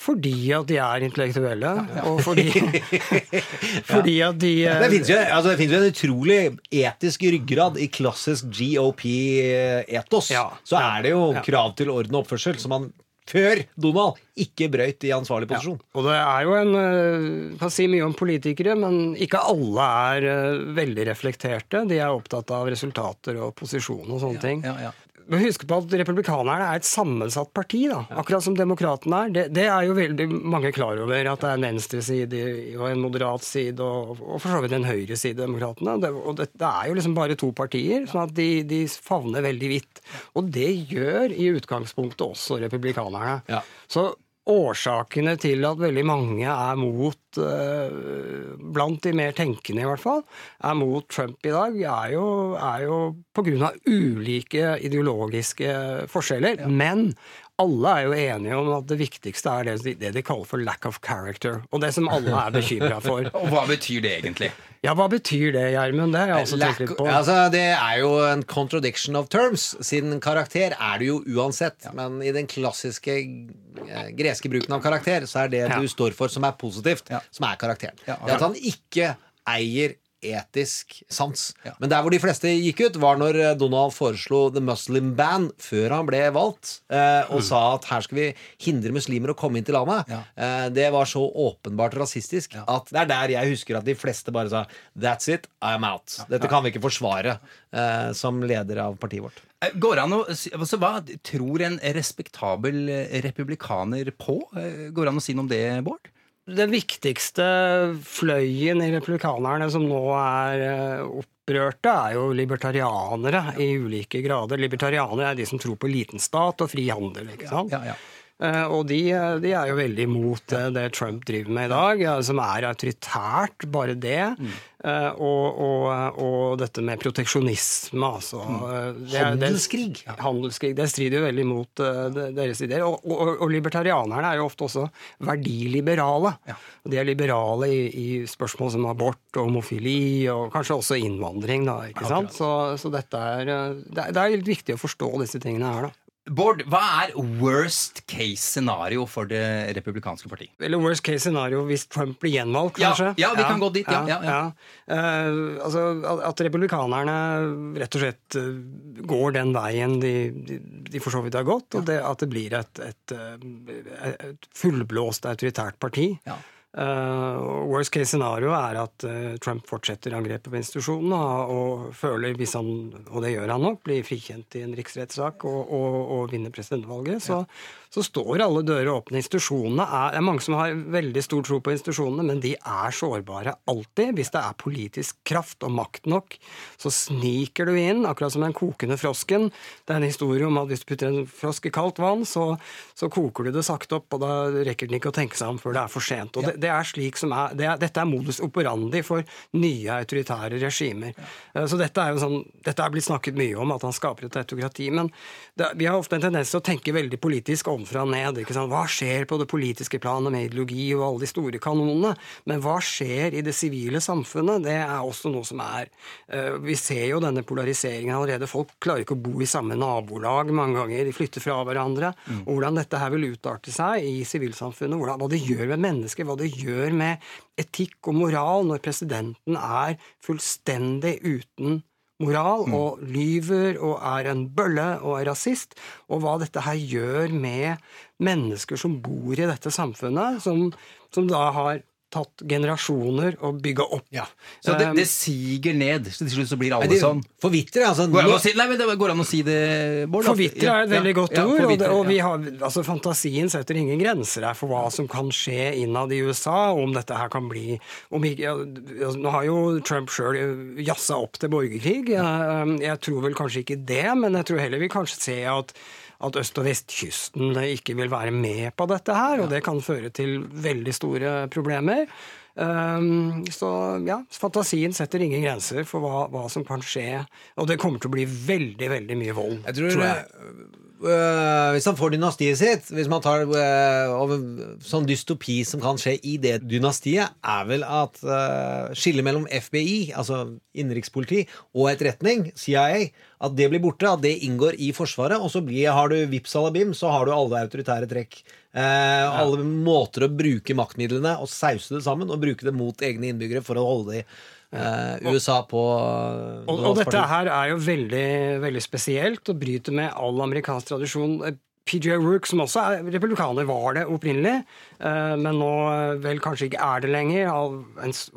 Fordi at de er intellektuelle, og fordi, [laughs] [laughs] fordi at de Det finnes jo, altså, jo en utrolig etisk ryggrad i klassisk GOP-etos. Ja. Så er det jo krav til orden og oppførsel som man før Donald ikke brøyt i ansvarlig posisjon. Og det er jo en eh, Kan si mye om politikere, men ikke alle er eh, veldig reflekterte. De er opptatt av resultater og posisjon og sånne ting. Ja, ja. Men husk på at Republikanerne er et sammensatt parti, da. akkurat som demokratene er. Det, det er jo veldig mange klar over, at det er en venstreside og en moderat side, og, og for så vidt en høyreside, demokratene. Det, og det, det er jo liksom bare to partier, sånn at de, de favner veldig vidt. Og det gjør i utgangspunktet også republikanerne. Ja. Så årsakene til at veldig mange er mot, eh, blant de mer tenkende i hvert fall, er mot Trump i dag, er jo, er jo av ulike ideologiske forskjeller. Men alle er jo enige om at det viktigste er det, det de kaller for lack of character. Og det som alle er bekymra for. [laughs] Og hva betyr det egentlig? Ja, hva betyr det, Gjermund? Det har jeg også tenkt litt på. Altså, det er jo en contradiction of terms. Sin karakter er det jo uansett. Men i den klassiske eh, greske bruken av karakter, så er det Ja. du står for, som er positivt, Ja. som er karakteren. Ja, Det at han ikke eier etisk sans. Ja. Men der hvor de fleste gikk ut, var når eh, Donald foreslo The Muslim Ban før han ble valgt, eh, og sa at her skal vi hindre muslimer å komme inn til landet. Ja. Eh, det var så åpenbart rasistisk at det er der jeg husker at de fleste bare sa That's it, I'm out. Dette kan vi ikke forsvare eh, som leder av partiet vårt. Eh, Går han an å altså, Hva tror en respektabel eh, republikaner på? Går det an å si noe om det, Bård? Den viktigste fløyen i republikanerne som nå er eh, opprørte, er jo libertarianere i ulike grader. Libertarianere er de som tror på liten stat og fri handel. ikke sant? Ja, ja. Eh, Og de, de er jo veldig imot eh, det Trump driver med i dag, som er autoritært, bare det. Mm. Og, og, og dette med proteksjonisme, altså. eh, det handelskrig. det- Handelskrig. Det strider jo veldig mot eh, deres ideer. Og, og, libertarianerne er jo ofte også verdiliberale. Ja. De er liberale i, i spørsmål som abort og homofili, og kanskje også innvandring. da, ikke sant? Så, så dette eh, det er det er litt viktig å forstå disse tingene her, da. Bård, hva er worst case scenario for det republikanske parti? Eller worst case scenario hvis Trump blir gjenvalgt, kanskje? ja, vi kan gå dit, ja, ja, ja. Eh, altså, at- republikanerne rett og slett eh, går den veien de, de, de for så vidt har gått, og det, at det blir et, et, eh, et fullblåst autoritært parti. Ja. Eh, worst case scenario er at uh, Trump fortsetter angrepet på institusjonen og, føler, hvis han, og det gjør han nok, blir frikjent i en riksrettssak og, og, og vinner presidentvalget, så, så står alle dører åpne. Institusjonene er, det er mange som har veldig stor tro på institusjonene, men de er sårbare alltid. Hvis det er politisk kraft og makt nok, så sniker du inn, akkurat som den kokende frosken. Det er en historie om at hvis du putter en frosk i kaldt vann, så, så koker du det sakte opp, og da rekker den ikke å tenke seg om før det er for sent. Og det, det er slik som er, det er, dette er modus operandi for nye autoritære regimer. Eh, Så dette er jo sånn, dette er blitt snakket mye om, at han skaper et autokrati. Men det, vi har ofte en tendens til å tenke veldig politisk ovenfra og ned. ikke sant? Hva skjer på det politiske planet med ideologi og alle de store kanonene? Men hva skjer i det sivile samfunnet? Det er også noe som er eh, Vi ser jo denne polariseringen allerede. Folk klarer ikke å bo i samme nabolag mange ganger. De flytter fra hverandre. Og hvordan dette her vil utarte seg i sivilsamfunnet. hvordan- Hva det gjør med mennesker. Hva det gjør med etikk og moral når presidenten er fullstendig uten moral og lyver og er en bølle og er rasist, og hva dette her gjør med mennesker som bor i dette samfunnet, som, som da har tatt generasjoner å bygge opp. Ja. Så det, Um, det siger ned. Så til slutt så blir alle Nei, sånn. forvitrer, altså. Går det an å si, nei, men det går an å si det, Bård? Forvitre er et Ja, veldig godt ja, ord, og, det, og vi har, altså, fantasien setter ingen grenser her for hva som kan skje innad i USA, og om dette her kan bli om ikke, ja, altså, Nå har jo Trump sjøl jazza opp til borgerkrig. Jeg, jeg tror vel kanskje ikke det, men jeg tror heller vi kanskje ser at at øst- og vestkysten ikke vil være med på dette her, og det kan føre til veldig store problemer. Um, så ja, fantasien setter ingen grenser for hva, hva som kan skje. Og det kommer til å bli veldig, veldig mye vold. Jeg tror, tror jeg. Uh, Hvis han får dynastiet sitt Hvis man tar uh, Sånn dystopi som kan skje i det dynastiet, er vel at uh, skillet mellom FBI, altså innenrikspoliti, og etterretning, CIA, at det blir borte. At det inngår i Forsvaret. Og så blir, har du vips alabim, så har du alle autoritære trekk. Eh, Alle måter å bruke maktmidlene og sause det sammen og bruke det mot egne innbyggere for å holde de, Uh, USA på Og, og dette her er jo veldig, veldig spesielt og bryter med all amerikansk tradisjon. PJ Rook, som også er republikaner, var det opprinnelig, eh, men nå eh, vel kanskje ikke er det lenger. Har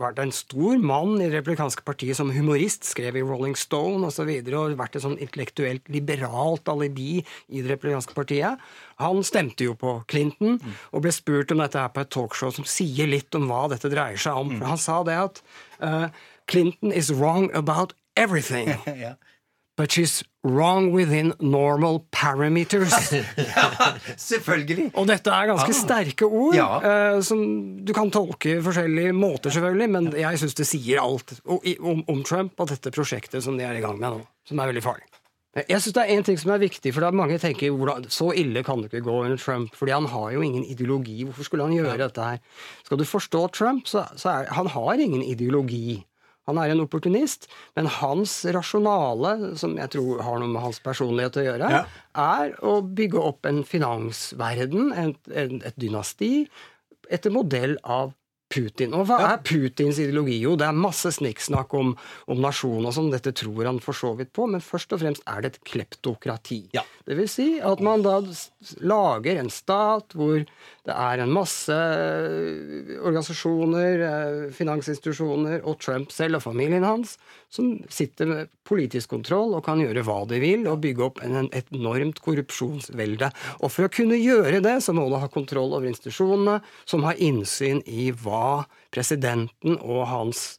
vært en stor mann i det republikanske partiet som humorist, skrev i Rolling Stone osv. Og, så videre, og vært et sånn intellektuelt liberalt alibi i det republikanske partiet. Han stemte jo på Clinton og ble spurt om dette her på et talkshow som sier litt om hva dette dreier seg om. For han sa det at eh, Clinton is wrong about everything. [laughs] But she's wrong within normal parameters. [laughs] ja, Selvfølgelig! Og dette er ganske Ah. sterke ord, Ja. eh, som du kan tolke i forskjellige måter, selvfølgelig, men jeg syns det sier alt om, om Trump og dette prosjektet som de er i gang med nå, som er veldig farlig. Jeg synes det er en ting som er viktig, for da mange tenker hvordan, så ille kan det ikke gå under Trump, fordi han har jo ingen ideologi. Hvorfor skulle han gjøre dette her? Skal du forstå Trump, så, så er han har ingen ideologi. Han er en opportunist, men hans rasjonale, som jeg tror har noe med hans personlighet å gjøre, Ja. er å bygge opp en finansverden, en, en, et dynasti, etter modell av Putin. Og hva er Putins ideologi? Jo, det er masse snikksnakk om, om nasjon og sånn, dette tror han for så vidt på, men først og fremst er det et kleptokrati. Ja. Det vil si at man da lager en stat hvor det er en masse eh, organisasjoner, eh, finansinstitusjoner og Trump selv og familien hans som sitter med politisk kontroll og kan gjøre hva de vil og bygge opp en, et enormt korrupsjonsvelde. Og for å kunne gjøre det, så må du ha kontroll over institusjonene, som har innsyn i hva presidenten og hans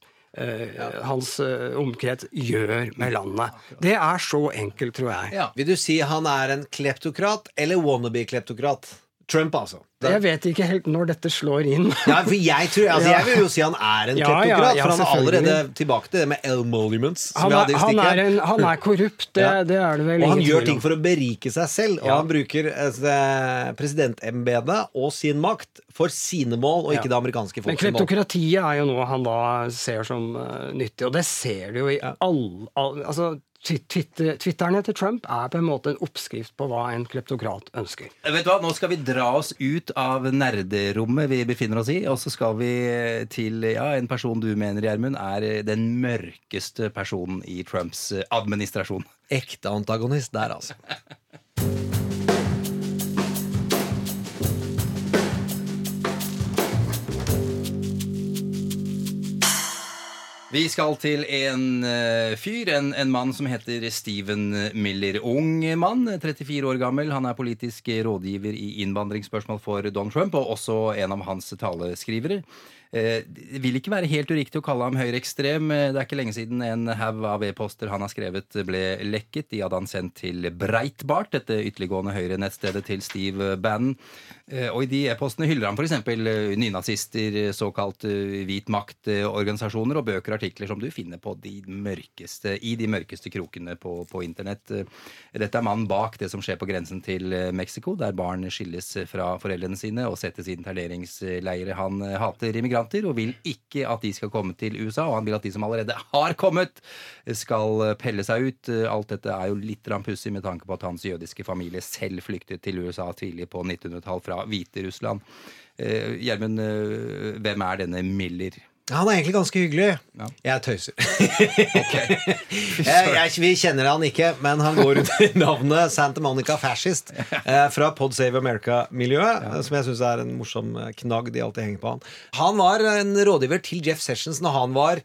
hans eh, omkrets gjør med landet. Det er så enkelt, tror jeg. Vil du si han er en kleptokrat eller wannabe-kleptokrat? Trump, altså. Jeg vet ikke helt når dette slår inn. Ja, for jeg tror, altså jeg vil jo si han er en Ja, ja, ja, for han er allerede tilbake til det med emoluments. som Han er, han er, en, han er korrupt, det, det er det vel Og han gjør ting for å berike seg selv, og han bruker altså, presidentembetet og sin makt for sine mål, og ikke det amerikanske Men folks mål. kleptokratiet er jo noe han da ser som uh, nyttig, og det ser du jo i all, all altså, Twitterne til Trump er på en måte en oppskrift på hva en kleptokrat ønsker. Vet du hva, Nå skal vi dra oss ut av nerderommet vi befinner oss i, og så skal vi til ja, en person du mener, Gjermund, er den mørkeste personen i Trumps administrasjon. Ekte antagonist der, altså. [laughs] Vi skal til en eh, fyr, en, en mann som heter Steven Miller. Ung mann, 34 år gammel. Han er politisk rådgiver i innvandringsspørsmål for Don Trump, og også en av hans taleskrivere. Eh, Det vil ikke være helt uriktig å kalle ham høyreekstrem. Eh, Det er ikke lenge siden en haug av e-poster han har skrevet, ble lekket. De hadde han sendt til Breitbart, dette ytterliggående høyre-nettstedet til Steve Bannon. Eh, Og i de e-postene hyller han f.eks. nynazister, såkalt eh, hvit makt-organisasjoner og bøker og artikler som du finner på de mørkeste, i de mørkeste krokene på, på internett. Eh, Dette er mannen bak det som skjer på grensen til eh, Mexico, der barn skilles fra foreldrene sine og settes i interneringsleirer. Han eh, hater immigranter og vil ikke at de skal komme til USA, og han vil at de som allerede har kommet, skal pelle seg ut. Alt dette er jo litt pussig med tanke på at hans jødiske familie selv flyktet til USA tidlig på 1900-tall fra Hviterussland. Eh, Gjermund, eh, hvem er denne Miller? Han er egentlig ganske hyggelig. Jeg tøyser. [laughs] jeg, jeg, vi kjenner han ikke, men han går under navnet Santa Monica Fascist eh, fra Pod Save America-miljøet, ja. som jeg syns er en morsom eh, knagg de alltid henger på han. Han var en rådgiver til Jeff Sessions når han var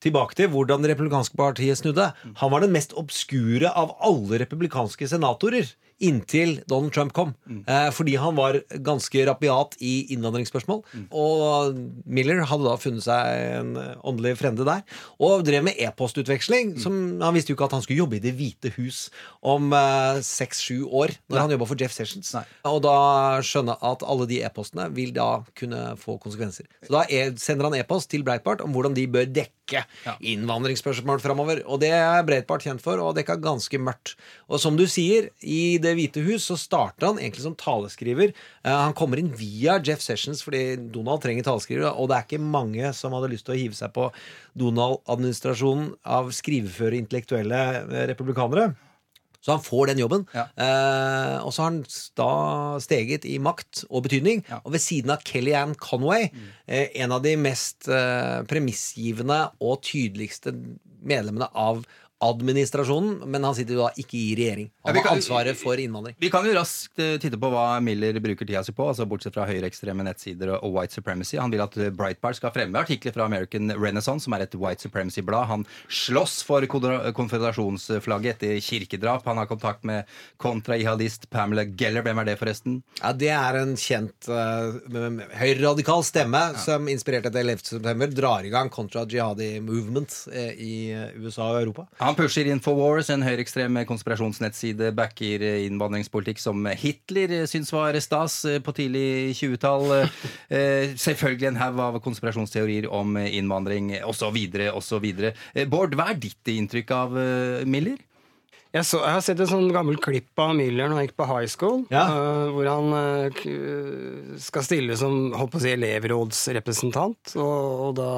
Tilbake til hvordan det republikanske partiet snudde. Han var den mest obskure av alle republikanske senatorer inntil Donald Trump kom. Eh, fordi han var ganske rabiat i innvandringsspørsmål. Og Miller hadde da funnet seg en eh, åndelig frende der. Og drev med e-postutveksling. som Han visste jo ikke at han skulle jobbe i Det hvite hus om seks-sju år, når han jobba for Jeff Sessions. Og da skjønne at alle de e-postene vil da kunne få konsekvenser. Så da er, sender han e-post til Breitbart om hvordan de bør dekke innvandringsspørsmål framover. Og det er Breitbart kjent for, og dekka ganske mørkt. Og som du sier, i Det hvite hus så starter han egentlig som taleskriver. Eh, han kommer inn via Jeff Sessions fordi Donald trenger taleskriver, og det er ikke mange som hadde lyst til å hive seg på Donald-administrasjonen av skriveføre intellektuelle eh, republikanere. Så han får den jobben. Eh, og så har han da steget i makt og betydning. Og ved siden av Kellyanne Conway, eh, en av de mest eh, premissgivende og tydeligste medlemmene av Trump-administrasjonen, men han sitter jo da ikke i regjering. Ja, Han har ansvaret for innvandring. Vi kan jo raskt eh, titte på hva Miller bruker tida si på, altså bortsett fra høyreekstreme nettsider og, white supremacy. Han vil at eh, Breitbart skal fremme artikler fra American Renaissance, som er et white supremacy-blad. Han slåss for konfeder- konfederasjonsflagget etter kirkedrap. Han har kontakt med kontra-jihadist Pamela Geller. Hvem er det, forresten? Ja, Det er en kjent uh, høyreradikal stemme som inspirert etter 11. september drar i gang kontra jihadi movement eh, i USA og Europa. Han pusher Infowars, en høyreekstrem konspirasjonsnettside, backer eh, innvandringspolitikk som Hitler eh, syns var stas eh, på tidlig 20-tall. Eh, Selvfølgelig en haug av konspirasjonsteorier om eh, innvandring osv. osv. Eh, Bård, hva er ditt inntrykk av eh, Miller? Jeg, så, jeg har sett et sånn gammelt klipp av Miller når han gikk på high school. Ja. uh, hvor han uh, skal stille som holdt på å si, elevrådsrepresentant. Og, og da,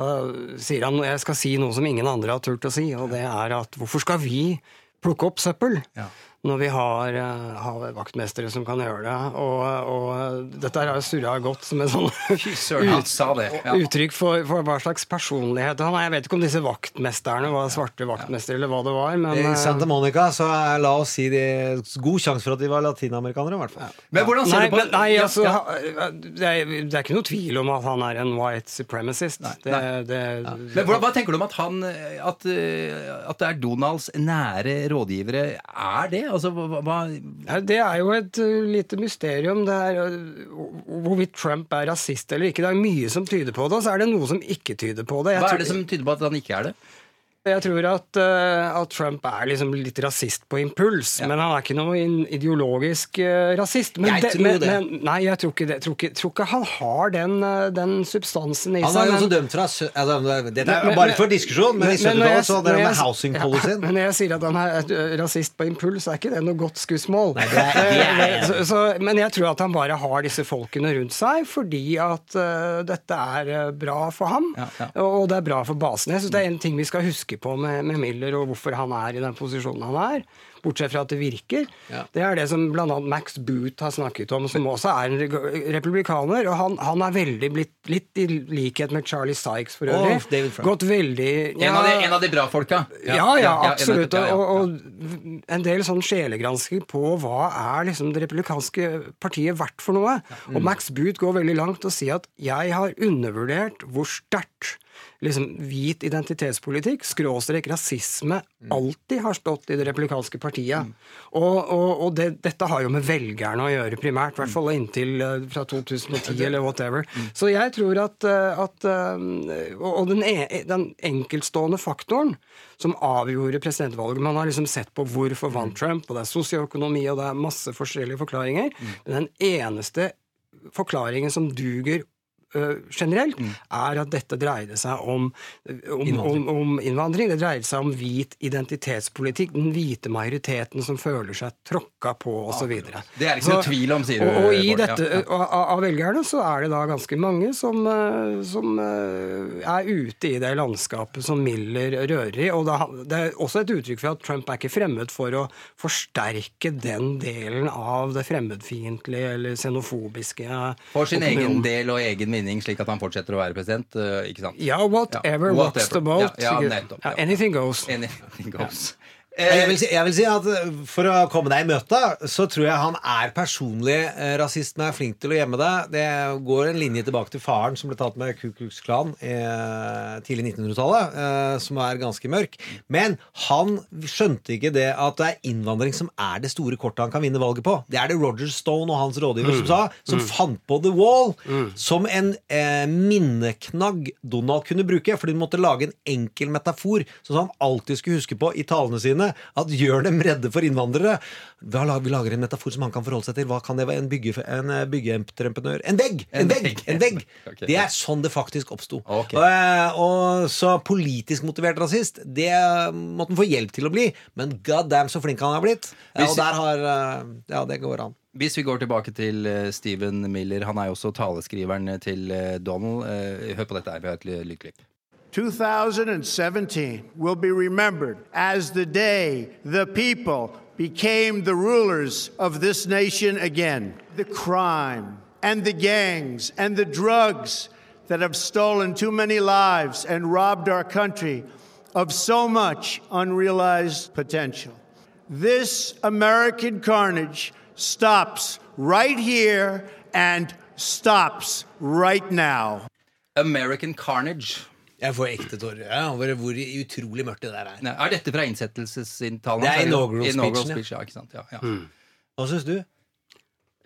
da sier han jeg skal si noe som ingen andre har turt å si, og det er at hvorfor skal vi plukke opp søppel? Når vi har, eh, har vaktmestere som kan gjøre det. Og, og dette har jo surra godt som et sånn. [laughs] Ja. uttrykk for, for hva slags personlighet han er. Jeg vet ikke om disse vaktmesterne var svarte vaktmestere eller hva det var, men I eh, Santa Monica så er, la oss si det god sjanse for at de var latinamerikanere, i hvert fall. Men hvordan ser Nei, du på men, nei altså, ja. det, er, det er ikke noe tvil om at han er en white supremacist. det, det, Men hvordan, hva tenker du om at han at, eh, at det er Donalds nære rådgivere? Er det? Altså, hva, hva Ja, det er jo et uh, lite mysterium. Det er uh, hvorvidt Trump er rasist eller ikke. Det er mye som tyder på det, og så er det noe som ikke tyder på det. Jeg Hva er det som tyder på at han ikke er det? Jeg tror at, uh, at Trump er liksom litt rasist på impuls, men han er ikke noen ideologisk uh, rasist. Men Jeg tror men, det. Men, nei, jeg tror ikke det. Tror ikke, tror ikke han har den, uh, den substansen i Han seg. er jo også dømt fra altså, Dette er bare men- for diskusjon, men, i når 70-tallet så hadde han housing ja. Men når jeg sier at han er rasist på impuls, er ikke det noe godt skussmål. Nei, det er- det er så, så, men jeg tror at han bare har disse folkene rundt seg fordi at uh, dette er bra for ham, Ja, ja. og det er bra for basen. Jeg synes Det er en ting vi skal huske på med, med Miller, og hvorfor han er i den posisjonen han er. Bortsett fra at det virker. Ja. Det er det som bl.a. Max Boot har snakket om, som også er en republikaner. Og han, han er veldig blitt litt i likhet med Charlie Sykes for øvrig. David Gått veldig En, av de, en av de bra folka? ja, ja, absolutt. ja, ja, ja. Og, og en del sånn sjelegransking på hva er liksom det republikanske partiet verdt for noe. Og Max Boot går veldig langt og sier at jeg har undervurdert hvor sterkt liksom hvit identitetspolitikk, skråstrek rasisme, alltid har stått i det replikanske partiet. Og, og, og det, dette har jo med velgerne å gjøre primært, i hvert fall inntil eh, fra 2010 eller whatever. Så jeg tror at, eh, at eh, Og den, e den enkeltstående faktoren som avgjorde presidentvalget Man har liksom sett på hvorfor vant Trump, og det er sosioøkonomi, og det er masse forskjellige forklaringer. Men den eneste forklaringen som duger generelt, er at dette dreide seg om, om, innvandring. Om, om innvandring. Det dreide seg om hvit identitetspolitikk. Den hvite majoriteten som føler seg tråkka på, osv. Det er ikke noe tvil om, sier du, Og, og i Bård. dette, Ja, og, Av, av velgerne så er det da ganske mange som, eh, som eh, er ute i det landskapet som Miller rører i. Og da, det er også et uttrykk for at Trump er ikke fremmed for å forsterke den delen av det fremmedfiendtlige eller xenofobiske For sin opinion. egen del og egen vinning, slik at han fortsetter å være president. eh, ikke sant? Ja, whatever, Ja, what's the boat? Ja, ja, nettopp. Ja. anything goes. Anything goes. Jeg vil, si, jeg vil si at eh, For å komme deg i møte, så tror jeg han er personlig eh, rasist, men er flink til å gjemme det. Det går en linje tilbake til faren som ble tatt med Ku Klux Klan i eh, tidlig 1900-tallet, eh, som er ganske mørk. Men han skjønte ikke det at det er innvandring som er det store kortet han kan vinne valget på. Det er det Roger Stone og hans rådgiver som sa, som fant på The Wall som en eh, minneknagg Donald kunne bruke, fordi han måtte lage en enkel metafor, sånn som han alltid skulle huske på i talene sine, at gjør dem redde for innvandrere. Da Vi lager en metafor som han kan forholde seg til. Hva kan det være? En, bygge, en eh, byggeentreprenør? En vegg! En, vegg! En vegg! [laughs] Det er sånn det faktisk oppsto. Okay. Og, eh, og så politisk motivert rasist, det måtte han få hjelp til å bli, men god damn så flink han har blitt. Hvis- og der har eh, Ja, det går an. Hvis vi går tilbake til Steven Miller, han er jo også taleskriveren til Donald. Hør på dette her, vi har et li- lydklipp. 2017 will be remembered as the day the people became the rulers of this nation again. The crime and the gangs and the drugs that have stolen too many lives and robbed our country of so much unrealized potential. This American carnage stops right here and stops right now. American Carnage. Jeg får ekte tårer ja, over hvor utrolig mørkt det der er. Nei, er dette fra innsettelsesinntalen? Det er inaugural speech, ja. Ikke sant? Ja, ja. Hva syns du?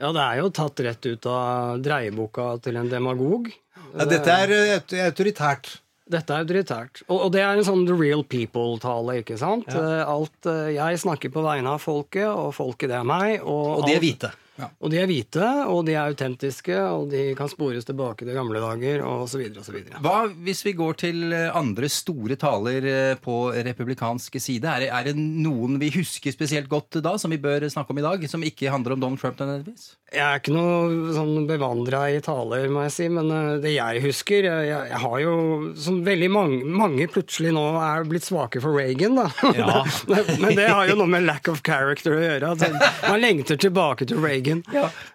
Ja, det er jo tatt rett ut av dreieboka til en demagog. Ja, dette er eh, autoritært. Dette er autoritært. Og, og det er en sånn the real people-tale, ikke sant? Ja. Alt, eh, jeg snakker på vegne av folket, og folket det er meg. Og, Og de er alt- hvite. Og de er hvite, og de er autentiske, og de kan spores tilbake til gamle dager, så videre. Hva hvis vi går til eh, andre store taler eh, på republikansk side? Er det, er det noen vi husker spesielt godt da, som vi bør snakke om i dag? Som ikke handler om Donald Trump nødvendigvis? Jeg er ikke noe sånn bevandra i taler, må jeg si, men eh, det jeg husker Jeg, jeg har jo Som veldig mange, mange plutselig nå er blitt svake for Reagan, da. Ja. [laughs] men, men det har jo noe med lack of character å gjøre. At man lengter tilbake til Reagan.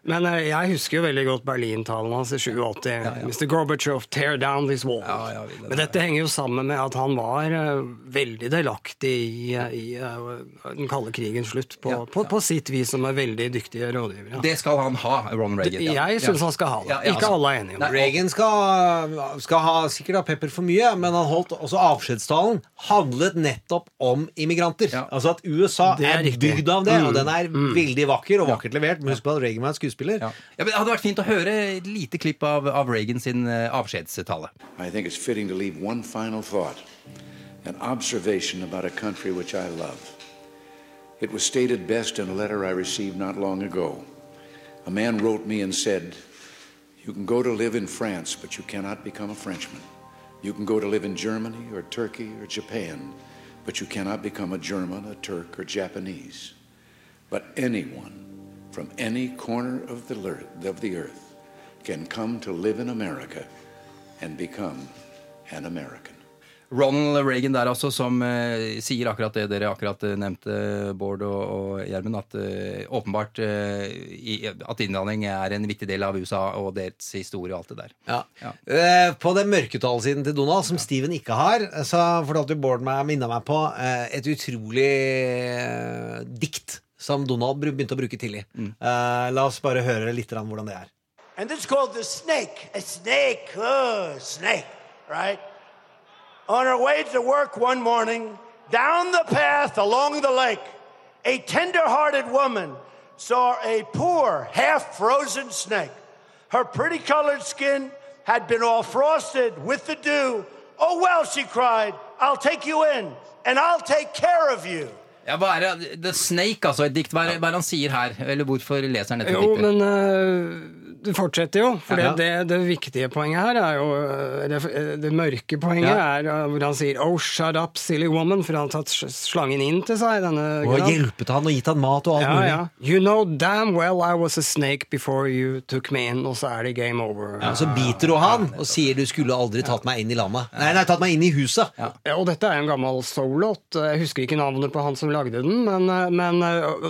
Men eh, jeg husker jo veldig godt Berlin-talen hans i 87. Mr. Gorbachev, tear down this wall. Ja, ja, vi- men dette henger jo sammen med at han var eh, veldig delaktig i, i eh, den kalde krigens slutt, på, på, på sitt vis som er veldig dyktige rådgivere. Det skal han ha, Ron Reagan. ja. Jeg syns han skal ha det. Ja, ja, Ikke altså. alle er enige om det. Reagan skal, skal ha sikkert ha pepper for mye, men han holdt også avskjedstalen handlet nettopp om immigranter. Ja. Altså at USA Det er er, bygd av det, og den er veldig vakker og vakkert levert. Men husk på at Reagan var en skuespiller. Ja. Ja, men det hadde vært fint å høre et lite klipp av, av Reagan sin eh, avskjedstale. I think it's fitting to leave one final thought an observation about a country which I love. It was stated best in a letter I received not long ago. A man wrote me and said, You can go to live in France, but you cannot become a Frenchman. You can go to live in Germany or Turkey or Japan, but you cannot become a German, a Turk, or Japanese. But anyone from any corner of the, ler- of the earth can come to live in America and become an American. Ronald Reagan der altså, som eh, sier akkurat det dere akkurat eh, nevnte, Bård og, og Gjermund. At eh, åpenbart eh, i, at innvandring er en viktig del av USA og deres historie og alt det der. Ja. Ja. Eh, På den mørketallsiden til Donald, som Steven ikke har, så fortalte jo Bård meg, minna meg på eh, et utrolig eh, dikt som Donald bru- begynte å bruke tidlig. Eh, La oss bare høre litt grann hvordan det er. And this is called the snake. A snake. Oh, snake. Right? On her way to work one morning, down the path along the lake, a tender hearted woman saw a poor, half frozen snake. Her pretty colored skin had been all frosted with the dew. Oh, well, she cried, I'll take you in and I'll take care of you. Ja, hva er det? The Snake, altså. Et dikt. Hva er, hva er det han sier her? Eller hvorfor leser han dette Jo, diktet? men eh, det fortsetter jo. For Ja. det, det, det viktige poenget her er jo eh, Det, det mørke poenget Ja. er eh, hvor han sier 'Oh, shut up, silly woman', for han har tatt slangen inn til seg. Denne Og hjulpet han og gitt han mat og alt Ja, mulig. ja. You know damn well I was a snake before you took me in, og så er det game over. Ja, så biter hun han og sier 'du skulle aldri tatt meg inn i landet'. Nei, nei, tatt meg inn i huset. Ja, og dette er en gammel soul-låt. Jeg husker ikke navnet på han som lagde den. Men, men,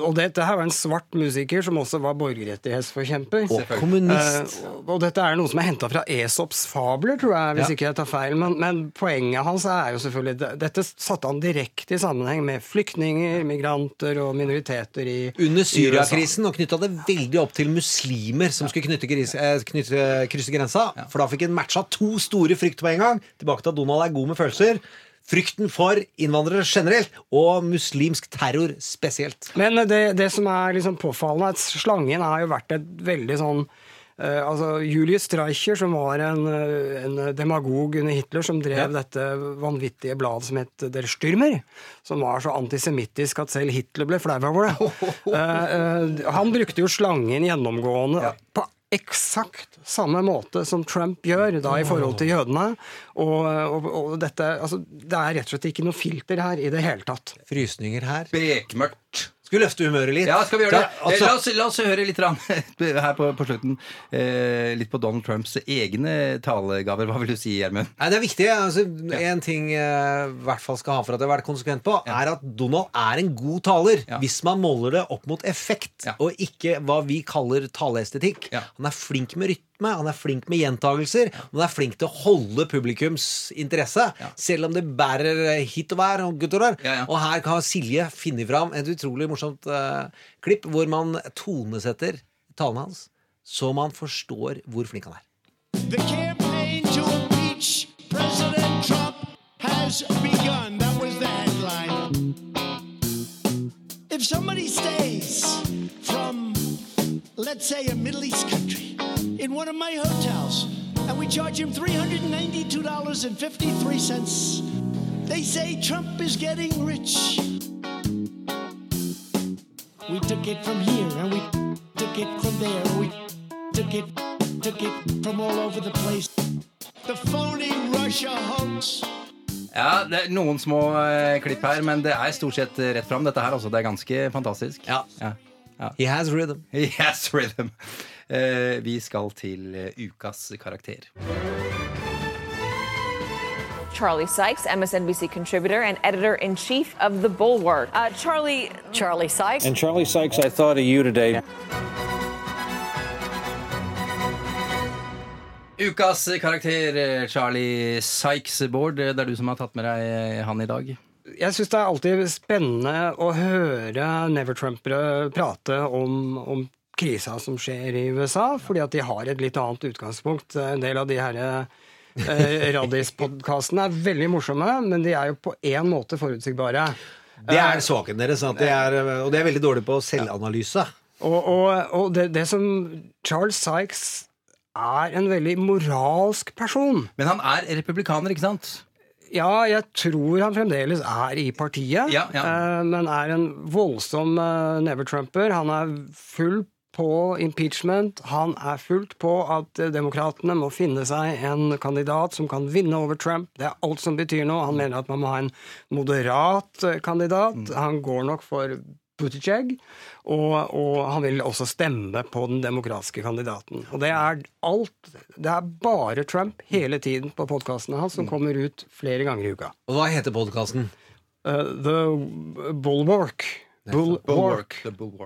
og dette her var en svart musiker som også var borgerrettighetsforkjemper. Og kommunist. Eh, og dette er noe som er henta fra Esops fabler, tror jeg, hvis Ja. ikke jeg tar feil. Men, men poenget hans er jo selvfølgelig Dette satte han direkte i sammenheng med flyktninger, migranter og minoriteter i Under. Syriakrisen og knytta det veldig opp til muslimer som skulle knytte, gris, eh, knytte, krysse grensa. For da fikk en matcha to store frykt på en gang. Tilbake til at Donald er god med følelser. Frykten for innvandrere generelt, og muslimsk terror spesielt. Men det, det som er liksom påfallende, er at slangen har jo vært et veldig sånn altså Julius Streicher, som var en, eh, en demagog under Hitler, som drev dette vanvittige bladet som het Der Stürmer, som var så antisemittisk at selv Hitler ble flau over det. uh, [laughs] uh, han brukte jo slangen gjennomgående på eksakt samme måte som Trump gjør da i forhold til jødene. Og, og, og dette, altså, det er rett og slett ikke noe filter her i det hele tatt. Frysninger her. Bekmørkt. Skulle løfte humøret litt. Ja, skal vi gjøre det? Da, altså- la, oss, la oss høre litt rann, [laughs] her på, på slutten. Eh, litt på Donald Trumps egne talegaver. Hva vil du si, Gjermund? Det er viktig. Altså, En ting jeg i hvert fall skal ha for at jeg har vært konsekvent på, er at Donald er en god taler Ja. hvis man måler det opp mot effekt, Ja. og ikke hva vi kaller taleestetikk. Ja. Han er flink med rytme. Rytme, han er flink med gjentagelser, og han er flink til å holde publikums interesse. Selv om det bærer hit og vær og der Ja, ja. Og her har Silje funnet fram et utrolig morsomt uh, klipp hvor man tonesetter talen hans, så man forstår hvor flink han er. The campaign to impeach President Trump has begun. That was the headline. If somebody stays from, let's say, a Middle East country in one of my hotels and we charge him $392.53, they say Trump is getting rich. We took it from here and we took it from there. We took it, took it from all over the place. The phony Russia hoax. Ja, det er noen små eh, klipp her, men det er stort sett rett fram. Dette her også, Det er ganske fantastisk. Ja. Ja. Ja. He has rhythm. Yes, rhythm. Eh, vi skal til eh, ukas karakter. Charlie Sykes, MSNBC contributor and editor in chief of The Bulwark. Uh, Charlie. Charlie Sykes. And Charlie Sykes, I thought of you today. Ukas karakter, eh, Charlie Sykes Bård. Det er du som har tatt med deg han i dag. Jeg syns det er alltid spennende å høre never-trumpere prate om, om krisa som skjer i USA, fordi at de har et litt annet utgangspunkt. En del av de her eh, [laughs] Raddis-podkastene er veldig morsomme, men de er jo på én måte forutsigbare. Det er svakheten deres, at De er, og de er veldig dårlige på selvanalyse. Og, og, og det, det som Charles Sykes er en veldig moralsk person. Men han er republikaner, ikke sant? Ja, jeg tror han fremdeles er i partiet, Ja, ja. eh, men er en voldsom eh, never-trumper. Han er full på impeachment. Han er fullt på at demokratene må finne seg en kandidat som kan vinne over Trump. Det er alt som betyr noe. Han mener at man må ha en moderat eh, kandidat. Han går nok for Buttigieg, og, og han vil også stemme på den demokratiske kandidaten. Og det er alt Det er bare Trump hele tiden på podkastene hans, som kommer ut flere ganger i uka. Og hva heter podkasten? Uh, the Bulwark. Bulwark.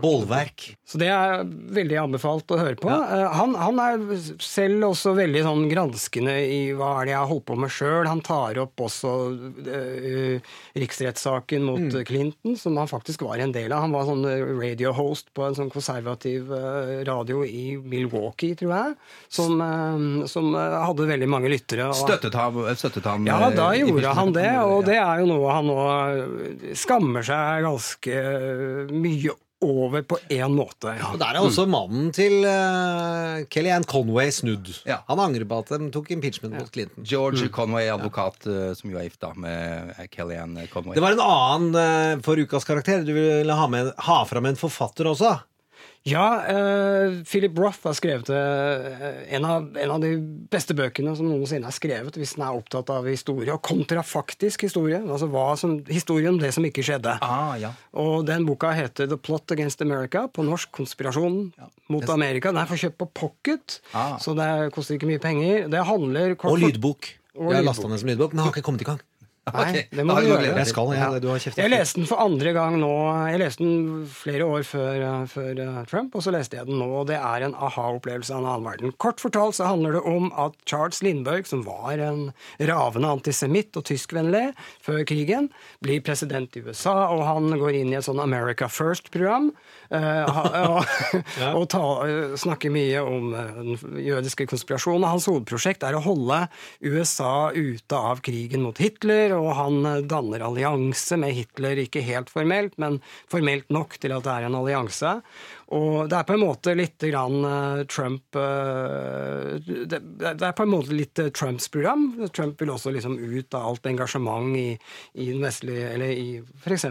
Bollverk. Så det er veldig anbefalt å høre på. Ja. Han, han er selv også veldig sånn granskende i hva er det jeg har holdt på med sjøl. Han tar opp også uh, riksrettssaken mot Mm. Clinton, som han faktisk var en del av. Han var sånn radiohost på en sånn konservativ eh, radio i Milwaukee, tror jeg, som, uh, som eh, hadde veldig mange lyttere. og- Støttet han, støttet han ja, eh, da gjorde han det, og det er jo noe han nå skammer seg ganske mye over på én måte. Og der er også mannen til uh, Kellyanne Conway snudd. Han angrer på at de tok impeachment mot Clinton. George Mm. Conway, advokat eh, som jo er gift med eh, Kellyanne Conway. Det var en annen uh, for ukas karakter. Du ville ha, med, ha fram en forfatter også. Ja, uh, Philip Roth har skrevet eh, en, av, en av de beste bøkene som noensinne er skrevet, hvis den er opptatt av historie, og kontrafaktisk historie. Altså som, historien om det som ikke skjedde. Ah, ja. Og den boka heter The Plot Against America, på norsk Konspirasjon mot Amerika. Den er for kjøpt på pocket, Ah. så det koster ikke mye penger. Det handler kort Og lydbok. Og Jeg lasta ned som lydbok, men har ikke kommet i gang. Nei, det må du gjøre. Jeg skal, jeg, Ja. du har kjeftet Jeg leste den for andre gang nå. Jeg leste den flere år før, eh, før eh, Trump, og så leste jeg den nå. og Det er en aha-opplevelse av en annen verden. Kort fortalt så handler det om at Charles Lindberg, som var en ravende antisemitt og tyskvennlig før krigen, blir president i USA, og han går inn i et sånn America First-program. eh, og [laughs] og ta, snakker mye om den jødiske konspirasjonen. Hans hovedprosjekt er å holde USA ute av krigen mot Hitler, og han eh, danner allianse med Hitler, ikke helt formelt, men formelt nok til at det er en allianse. Og det er på en måte litt grann eh, Trump eh, det, er på en måte litt eh, Trumps program. Trump vil også liksom ut av alt engasjement i, i vestlige Eller i f.eks.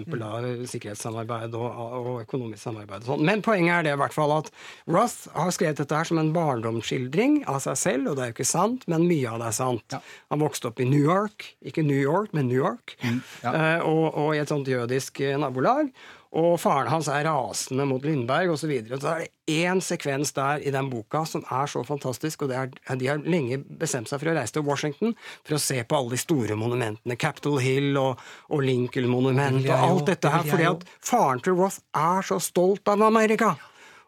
sikkerhetssamarbeid og, og økonomisk samarbeid og sånn. Men poenget er det i hvert fall at Roth har skrevet dette her som en barndomsskildring av seg selv, og det er jo ikke sant, men mye av det er sant. Han vokste opp i New York, ikke New York, men New York, eh, og, og i et sånt jødisk nabolag. Og faren hans er rasende mot Lindberg osv. Så, videre. så er det én sekvens der i den boka som er så fantastisk, og det er, de har lenge bestemt seg for å reise til Washington for å se på alle de store monumentene. Capitol Hill og, og Lincoln-monumentet og alt dette her. Fordi at faren til Roth er så stolt av Amerika.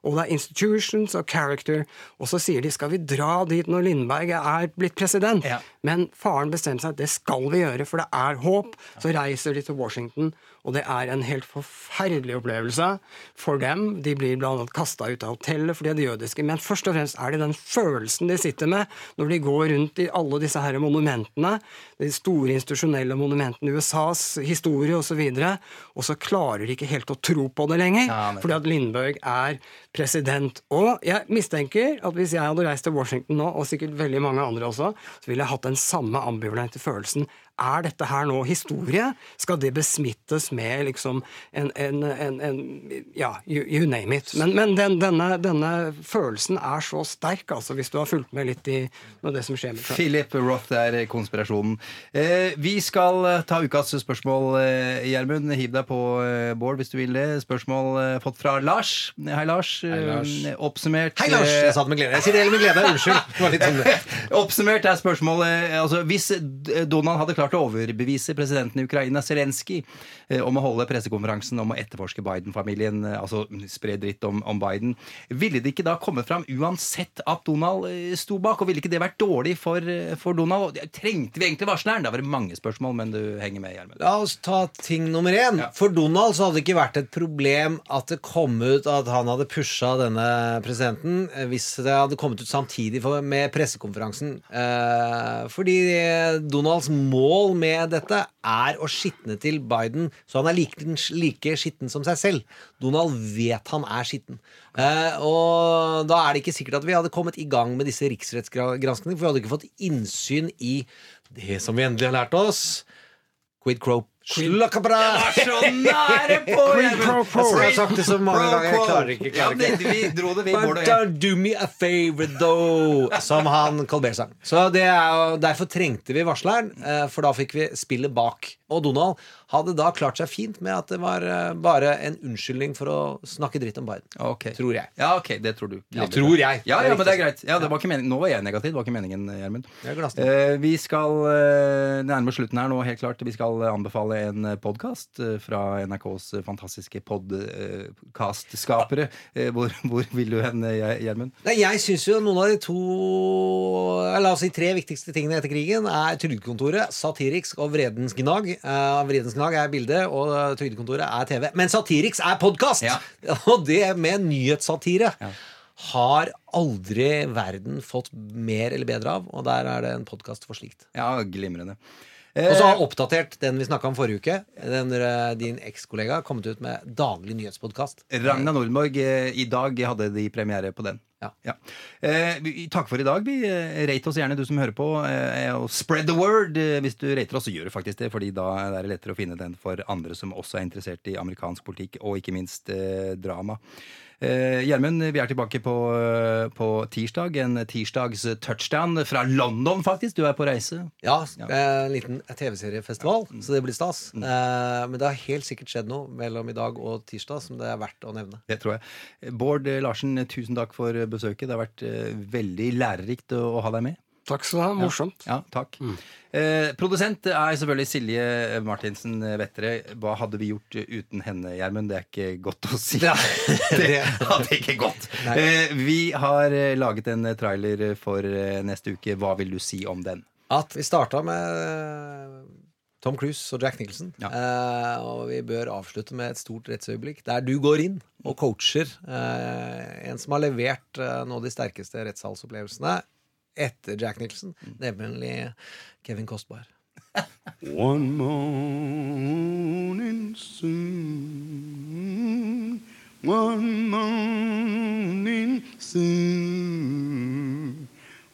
Og det er institutions og character. Og så sier de skal vi dra dit når Lindberg er blitt president? Men faren bestemte seg det skal vi gjøre, for det er håp. Så reiser de til Washington, og det er en helt forferdelig opplevelse for dem. De blir annet kasta ut av hotellet fordi de er jødiske. Men først og fremst er det den følelsen de sitter med når de går rundt i alle disse her monumentene, de store institusjonelle monumentene, USAs historie osv., og, så og så klarer de ikke helt å tro på det lenger, fordi at Lindbergh er president. Og jeg mistenker at hvis jeg hadde reist til Washington nå, og sikkert veldig mange andre også, så ville jeg hatt den samme ambivalente følelsen. Er dette her nå historie? Skal det besmittes med liksom en, en, en, en Ja, you, you name it. Men, men den, denne, denne følelsen er så sterk, altså, hvis du har fulgt med litt i med det som skjer med Philip Roth er konspirasjonen. Eh, vi skal eh, ta ukas spørsmål, eh, Gjermund. Hiv deg på eh, Bård hvis du vil det. Spørsmål fått fra Lars. Hei, Lars. Hei, Lars. Oppsummert Hei, Lars! Jeg sa det med glede. Jeg sier det hele med glede. Unnskyld. Det var litt [laughs] Oppsummert er spørsmålet altså, Hvis Donald hadde klart å overbevise presidenten i Ukraina, Zelenskyj, eh, om å holde pressekonferansen om å etterforske Biden-familien, eh, altså spre dritt om, om Biden, ville det ikke da komme fram uansett at Donald eh, sto bak? Og ville ikke det vært dårlig for, for Donald? Trengte vi egentlig varsleren? Det var mange spørsmål, men du henger med, Gjermund. La oss ta ting nummer én. For Donald så hadde det ikke vært et problem at det kom ut at han hadde pusha denne presidenten, hvis det hadde kommet ut samtidig med pressekonferansen. Eh, fordi Donalds mål med dette er å skitne til Biden, så han er like, like skitten som seg selv. Donald vet han er skitten. Eh, og da er det ikke sikkert at vi hadde kommet i gang med disse riksrettsgranskningene, for vi hadde ikke fått innsyn i det som vi endelig har lært oss. Quid pro Slakabra! Det var så nære på! Quid pro quo. Jeg har sagt det så mange ganger. Jeg klarer ikke. Ja, Klarer det, ikke. vi dro det, vi, Bård But og jeg. don't do me a favor, though, som han Colbert sang. Så det er, Derfor trengte vi varsleren, eh, for da fikk vi spillet bak. Og Donald hadde da klart seg fint med at det var eh, bare en unnskyldning for å snakke dritt om Biden. Tror jeg. Ja, ok, det tror du. Ja, tror jeg. Ja, ja, men det er greit. Ja, det var ikke meningen. Nå var jeg negativ. Det var ikke meningen, Gjermund. Er glasslig. Eh, vi skal eh, nærme slutten her nå, helt klart. Vi skal anbefale en podkast fra NRKs fantastiske podkastskapere. Eh, hvor, [laughs] hvor vil du hen, eh, Gjermund? Nei, jeg syns jo noen av de to eh, La oss si tre viktigste tingene etter krigen er Trygdekontoret, Satiriks og Vredens Gnag. Eh, Vridens Gnag er bilde, og Trygdekontoret er TV. Men Satiriks er podkast! [laughs] Og det med nyhetssatire. Har aldri verden fått mer eller bedre av, og der er det en podkast for slikt. Ja, glimrende. Og så har oppdatert den vi snakka om forrige uke. Den, eh, din ekskollega har kommet ut med daglig nyhetspodkast. Ragna Nordborg, eh, i dag hadde de premiere på den. Ja. Eh, takk for i dag. Vi eh, Rate oss gjerne, du som hører på. Eh, og spread the word. Eh, hvis du rater oss, så gjør du faktisk det, Fordi da er det lettere å finne den for andre som også er interessert i amerikansk politikk, og ikke minst eh, drama. Eh, Gjermund, vi er tilbake på, eh, på tirsdag. En tirsdags touchdown fra London, faktisk. Du er på reise. Ja, en liten TV-seriefestival, så det blir stas. Eh, men det har helt sikkert skjedd noe mellom i dag og tirsdag som det er verdt å nevne. Det tror jeg. Bård eh, Larsen, tusen takk for besøket. Det har vært eh, veldig lærerikt å ha deg med. Takk skal du ha. Morsomt. Ja, ja takk. Eh, produsent er selvfølgelig Silje Martinsen Vettere. Hva hadde vi gjort uten henne, Gjermund? Det er ikke godt å si. [laughs] Ja, det hadde ikke gått. Eh, vi har eh, laget en trailer for eh, neste uke. Hva vil du si om den? At vi starta med eh, Tom Cruise og Jack Nicholson. Eh, og vi bør avslutte med et stort rettsøyeblikk der du går inn og coacher eh, en som har levert eh, noen av de sterkeste rettssalsopplevelsene etter Jack Nicholson, nemlig Kevin Costbar. One morning soon, one morning soon,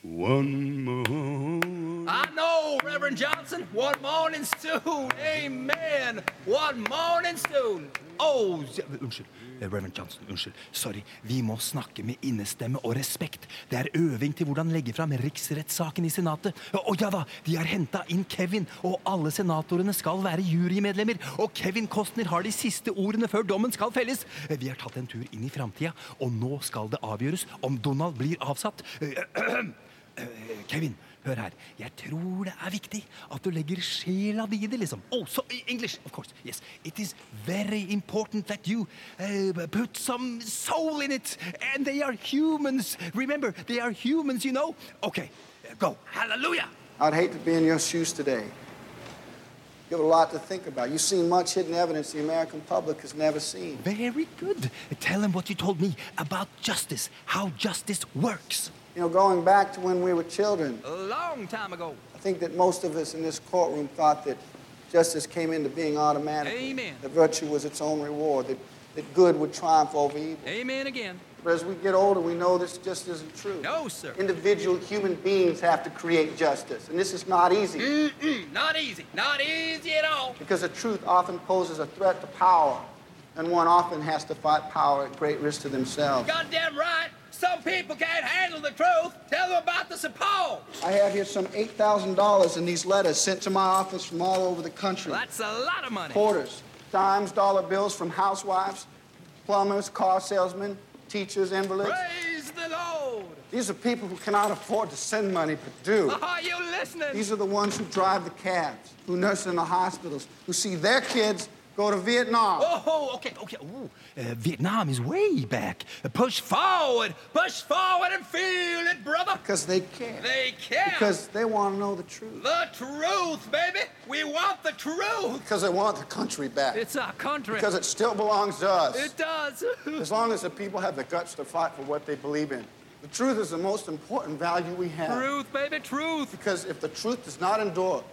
one morning. I know, Reverend Johnson. One morning soon. Amen. One morning soon. Oh, unnskyld. Reverend Johnson, unnskyld. Sorry. Vi må snakke med innestemme og respekt. Det er øving til hvordan legge fram riksrettssaken i Senatet. Å ja da, de har henta inn Kevin, og alle senatorene skal være jurymedlemmer. Og Kevin Costner har de siste ordene før dommen skal felles. Eh, Vi har tatt en tur inn i framtida, og nå skal det avgjøres om Donald blir avsatt. Eh, [clears throat] Eh, Kevin, hør her. Jeg tror det er viktig at du legger sjela di i det, liksom. Oh, so English, of course. Yes. It is very important that you uh, put some soul in it. And they are humans. Remember, they are humans, you know. Okay, go. Hallelujah. I'd hate to be in your shoes today. You have a lot to think about. You've seen much hidden evidence the American public has never seen. Very good. Tell them what you told me about justice, how justice works. You know, going back to when we were children, A long time ago. I think that most of us in this courtroom thought that justice came into being automatically. Amen. That virtue was its own reward, that, that good would triumph over evil. Amen again. But as we get older, we know this just isn't true. No, sir. Individual human beings have to create justice, and this is not easy. Mm-mm, not easy. Not easy at all. Because the truth often poses a threat to power, and one often has to fight power at great risk to themselves. Goddamn right. Some people can't handle the truth. Tell them about the support. I have here some $8,000 in these letters sent to my office from all over the country. That's a lot of money. Quarters, dimes, dollar bills from housewives, plumbers, car salesmen, teachers, invalids. Praise the Lord. These are people who cannot afford to send money but do. Are you listening? These are the ones who drive the cabs, who nurse in the hospitals, who see their kids go to Vietnam. Oh, okay, okay. Ooh, uh, Vietnam is way back. Uh, push forward, push forward and feel it, brother. Because they care. They care. Because they want to know the truth. the truth, baby. We want the truth. Because they want the country back. It's our country. Because it still belongs to us. It does. [laughs] As long as the people have the guts to fight for what they believe in. The truth is the most important value we have. truth, baby, truth. Because if the truth does not endure,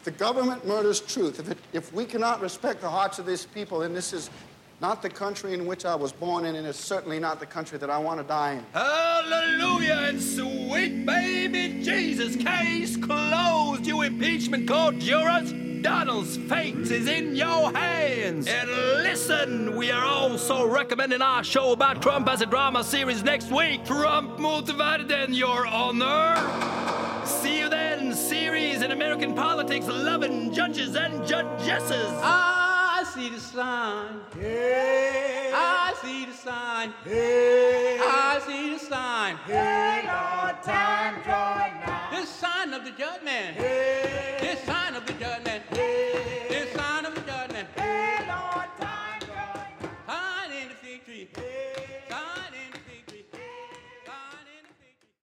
if the government murders truth, if, it, if we cannot respect the hearts of these people, then this is not the country in which I was born in, and it's certainly not the country that I want to die in. Hallelujah and sweet baby Jesus. Case closed, you impeachment court jurors. Donald's fate is in your hands. And listen, we are also recommending our show about Trump as a drama series next week. Trump motivated in your honor. See you then, series in American politics, loving judges and judgesses. I see the sign. Hey. I see the sign. Hey. I see the sign. Hey, Lord, time drawing nigh. This sign of the judgment. Hey. This sign